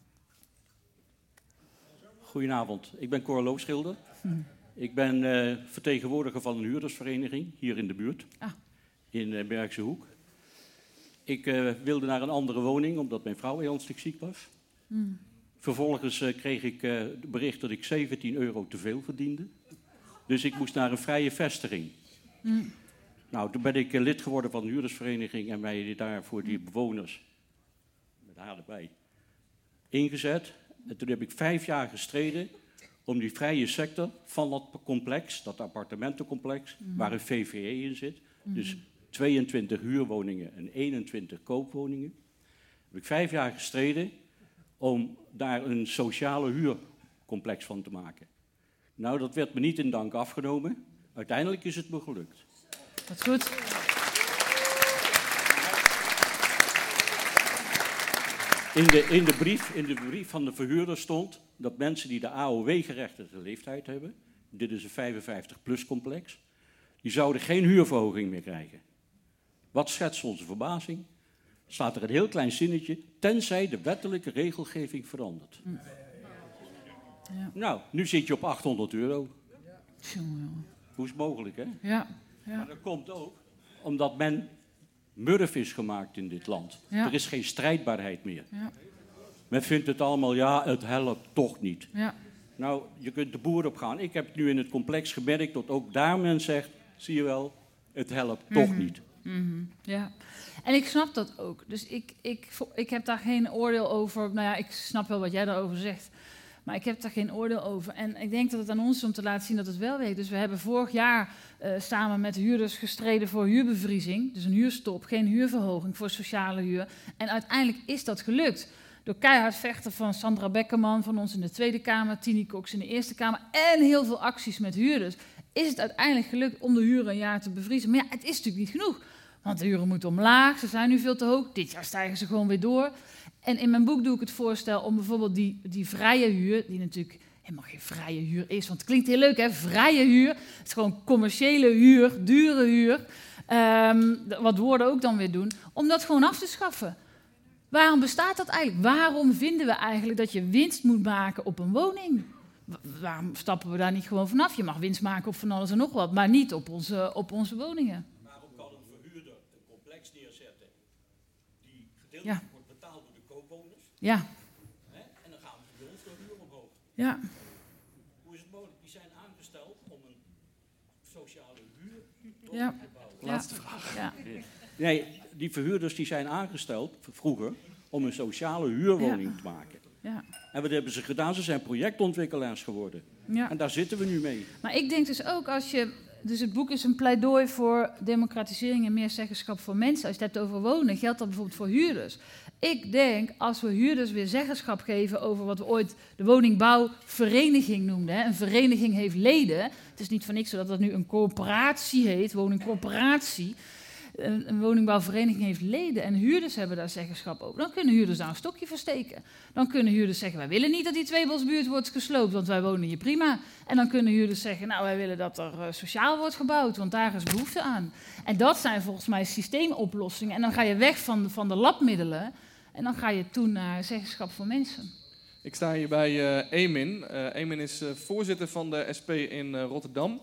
Goedenavond, ik ben Cor Loogschilder. Hm. Ik ben uh, vertegenwoordiger van een huurdersvereniging hier in de buurt, ah. in uh, Bergse Hoek. Ik uh, wilde naar een andere woning omdat mijn vrouw ernstig ziek was. Mm. Vervolgens kreeg ik het bericht dat ik 17 euro te veel verdiende. Dus ik moest naar een vrije vestiging. Mm. Nou, toen ben ik lid geworden van de huurdersvereniging en mij daar voor die bewoners, met haar erbij, ingezet. En toen heb ik vijf jaar gestreden om die vrije sector van dat complex, dat appartementencomplex, mm. waar een VVE in zit, mm. dus 22 huurwoningen en 21 koopwoningen, heb ik vijf jaar gestreden om daar een sociale huurcomplex van te maken. Nou, dat werd me niet in dank afgenomen. Uiteindelijk is het me gelukt. Dat is goed. In de, in, de brief, in de brief van de verhuurder stond dat mensen die de AOW-gerechtigde leeftijd hebben, dit is een 55-plus complex, die zouden geen huurverhoging meer krijgen. Wat schetst onze verbazing? Staat er een heel klein zinnetje, tenzij de wettelijke regelgeving verandert. Ja. Nou, nu zit je op 800 euro. Hoe is het mogelijk, hè? Ja. ja. Maar dat komt ook omdat men murf is gemaakt in dit land. Er is geen strijdbaarheid meer. Ja. Men vindt het allemaal, ja, het helpt toch niet. Ja. Nou, je kunt de boer op gaan. Ik heb nu in het complex gemerkt dat ook daar men zegt, zie je wel, het helpt toch mhm. niet. Mm Ja, en ik snap dat ook. Dus ik, ik, ik heb daar geen oordeel over. Nou ja, ik snap wel wat jij daarover zegt. Maar ik heb daar geen oordeel over. En ik denk dat het aan ons is om te laten zien dat het wel werkt. Dus we hebben vorig jaar uh, samen met huurders gestreden voor huurbevriezing. Dus een huurstop, geen huurverhoging voor sociale huur. En uiteindelijk is dat gelukt. Door keihard vechten van Sandra Beckerman van ons in de Tweede Kamer, Tini Cox in de Eerste Kamer en heel veel acties met huurders, is het uiteindelijk gelukt om de huren een jaar te bevriezen. Maar ja, het is natuurlijk niet genoeg. Want de huren moeten omlaag, ze zijn nu veel te hoog. Dit jaar stijgen ze gewoon weer door. En in mijn boek doe ik het voorstel om bijvoorbeeld die, die vrije huur, die natuurlijk helemaal geen vrije huur is, want het klinkt heel leuk hè, vrije huur. Het is gewoon commerciële huur, dure huur. Um, wat woorden ook dan weer doen, om dat gewoon af te schaffen. Waarom bestaat dat eigenlijk? Waarom vinden we eigenlijk dat je winst moet maken op een woning? Waarom stappen we daar niet gewoon vanaf? Je mag winst maken op van alles en nog wat, maar niet op onze, op onze woningen. Waarom kan een verhuurder een complex neerzetten die gedeeltelijk wordt betaald door de koopwoners? Ja. En dan gaan we bij ons de huur omhoog. Ja. Hoe is het mogelijk? Die zijn aangesteld om een sociale huur te ja. bouwen. Laatste vraag. Ja. Nee, die verhuurders die zijn aangesteld vroeger om een sociale huurwoning te maken. Ja. En wat hebben ze gedaan? Ze zijn projectontwikkelaars geworden. Ja. En daar zitten we nu mee. Maar ik denk dus ook als je dus het boek is een pleidooi voor democratisering en meer zeggenschap voor mensen. Als je het hebt over wonen, geldt dat bijvoorbeeld voor huurders. Ik denk, als we huurders weer zeggenschap geven over wat we ooit de woningbouwvereniging noemden. Een vereniging heeft leden. Het is niet voor niks zo dat nu een corporatie heet, woningcorporatie. Een, woningbouwvereniging heeft leden en huurders hebben daar zeggenschap over. Dan kunnen huurders daar een stokje voor steken. Dan kunnen huurders zeggen, wij willen niet dat die tweebosbuurt wordt gesloopt, want wij wonen hier prima. En dan kunnen huurders zeggen, nou wij willen dat er eh, sociaal wordt gebouwd, want daar is behoefte aan. En dat zijn volgens mij systeemoplossingen. En dan ga je weg van, van de labmiddelen en dan ga je toen naar zeggenschap voor mensen. Ik sta hier bij eh Emin. Eh, Emin is voorzitter van de SP in Rotterdam.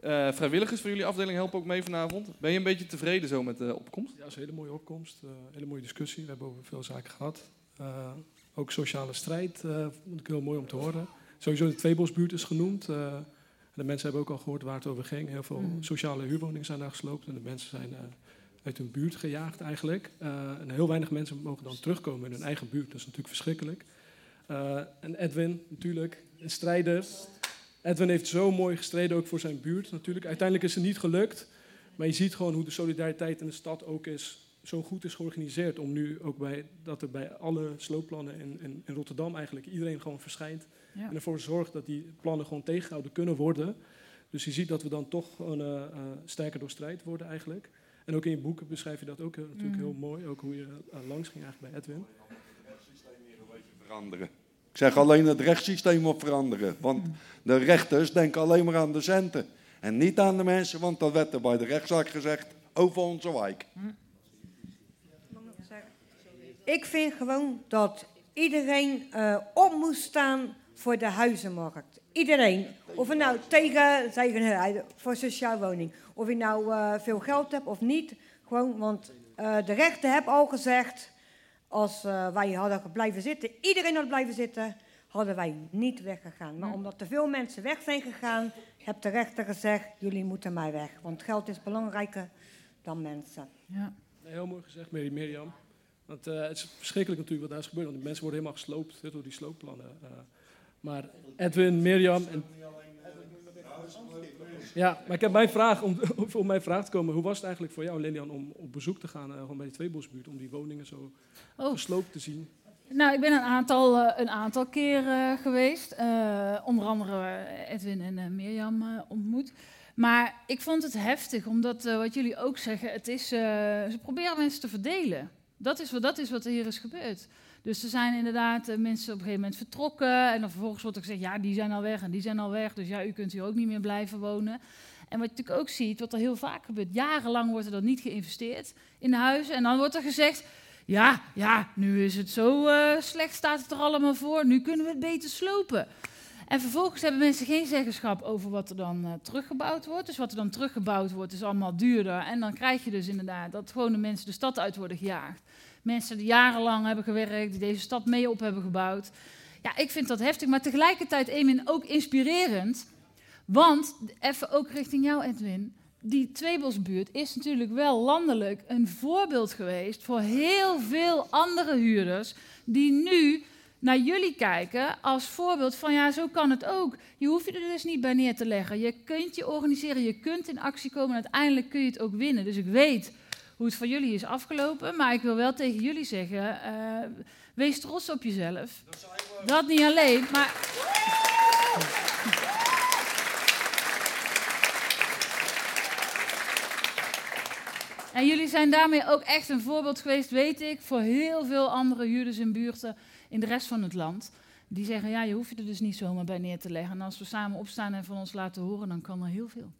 Eh, vrijwilligers van jullie afdeling helpen ook mee vanavond. Ben je een beetje tevreden zo met de opkomst? Ja, dat is een hele mooie opkomst. eh, hele mooie discussie. We hebben over veel zaken gehad. Eh, ook sociale strijd eh, vond ik heel mooi om te horen. Sowieso de Tweebosbuurt is genoemd. eh, de mensen hebben ook al gehoord waar het over ging. Heel veel Mhm. sociale huurwoningen zijn daar gesloopt. En de mensen zijn eh, uit hun buurt gejaagd eigenlijk. Eh, en heel weinig mensen mogen dan terugkomen in hun eigen buurt. Dat is natuurlijk verschrikkelijk. Eh, en Edwin, natuurlijk, een strijder. Edwin heeft zo mooi gestreden ook voor zijn buurt natuurlijk. Uiteindelijk is het niet gelukt. Maar je ziet gewoon hoe de solidariteit in de stad ook is, zo goed is georganiseerd. Om nu ook bij, dat er bij alle sloopplannen in, in, in Rotterdam eigenlijk iedereen gewoon verschijnt. Ja. En ervoor zorgt dat die plannen gewoon tegengehouden kunnen worden. Dus je ziet dat we dan toch gewoon, eh, eh, sterker door strijd worden eigenlijk. En ook in je boek beschrijf je dat ook eh, natuurlijk Mhm. heel mooi. Ook hoe je langs ging eigenlijk bij Edwin. veranderen. Zeg alleen het rechtssysteem moet veranderen. Want de rechters denken alleen maar aan de centen. En niet aan de mensen, want dat werd er bij de rechtszaak gezegd over onze wijk. Ik vind gewoon dat iedereen eh, op moet staan voor de huizenmarkt. Iedereen. Of je nou tegen, tegen voor sociaal woning. Of je nou eh, veel geld hebt of niet. Gewoon, want eh, de rechter hebben al gezegd, als eh, wij hadden blijven zitten, iedereen had blijven zitten, hadden wij niet weggegaan. Maar omdat te veel mensen weg zijn gegaan, heeft de rechter gezegd, jullie moeten mij weg. Want geld is belangrijker dan mensen. Ja. Heel mooi gezegd, Mirjam. Want eh, het is verschrikkelijk natuurlijk wat daar is gebeurd. Want die mensen worden helemaal gesloopt hè, door die sloopplannen. eh. maar Edwin, Mirjam en... Ja, maar ik heb mijn vraag, *laughs* om, om mijn vraag te komen. Hoe was het eigenlijk voor jou, Lilian, om op bezoek te gaan eh, gewoon bij de Tweebosbuurt? Om die woningen zo Oh. gesloopt te zien? Nou, ik ben een aantal, eh, een aantal keer eh, geweest. Onder andere Edwin en Mirjam ontmoet. Maar ik vond het heftig, omdat wat jullie ook zeggen, het is, ze proberen mensen te verdelen. Dat is, dat is wat er hier is gebeurd. Dus er zijn inderdaad eh, mensen op een gegeven moment vertrokken. En dan vervolgens wordt er gezegd, ja, die zijn al weg en die zijn al weg. Dus ja, u kunt hier ook niet meer blijven wonen. En wat je natuurlijk ook ziet, wat er heel vaak gebeurt. Jarenlang wordt er dan niet geïnvesteerd in de huizen. En dan wordt er gezegd, ja, ja, nu is het zo eh, slecht, staat het er allemaal voor. Nu kunnen we het beter slopen. En vervolgens hebben mensen geen zeggenschap over wat er dan eh, teruggebouwd wordt. Dus wat er dan teruggebouwd wordt is allemaal duurder. En dan krijg je dus inderdaad dat gewone mensen de stad uit worden gejaagd. Mensen die jarenlang hebben gewerkt, die deze stad mee op hebben gebouwd. Ja, ik vind dat heftig, maar tegelijkertijd, Emin, ook inspirerend. Want, even ook richting jou, Edwin. Die Tweebosbuurt is natuurlijk wel landelijk een voorbeeld geweest voor heel veel andere huurders die nu naar jullie kijken als voorbeeld van ja, zo kan het ook. Je hoeft je er dus niet bij neer te leggen. Je kunt je organiseren, je kunt in actie komen en uiteindelijk kun je het ook winnen. Dus ik weet hoe het voor jullie is afgelopen, maar ik wil wel tegen jullie zeggen, eh, wees trots op jezelf. Dat niet alleen, maar... En jullie zijn daarmee ook echt een voorbeeld geweest, weet ik, voor heel veel andere huurders in buurten in de rest van het land. Die zeggen, ja, je hoeft je er dus niet zomaar bij neer te leggen. En als we samen opstaan en van ons laten horen, dan kan er heel veel.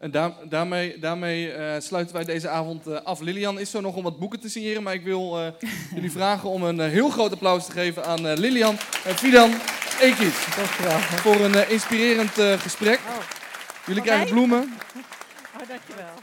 En daar- daarmee, daarmee eh, sluiten wij deze avond eh, af. Lilian is zo nog om wat boeken te signeren, maar ik wil eh, jullie *laughs* vragen om een heel groot applaus te geven aan Lilian en Fidan Ekies. Voor een inspirerend gesprek. Jullie Van krijgen bloemen. Oh, dankjewel.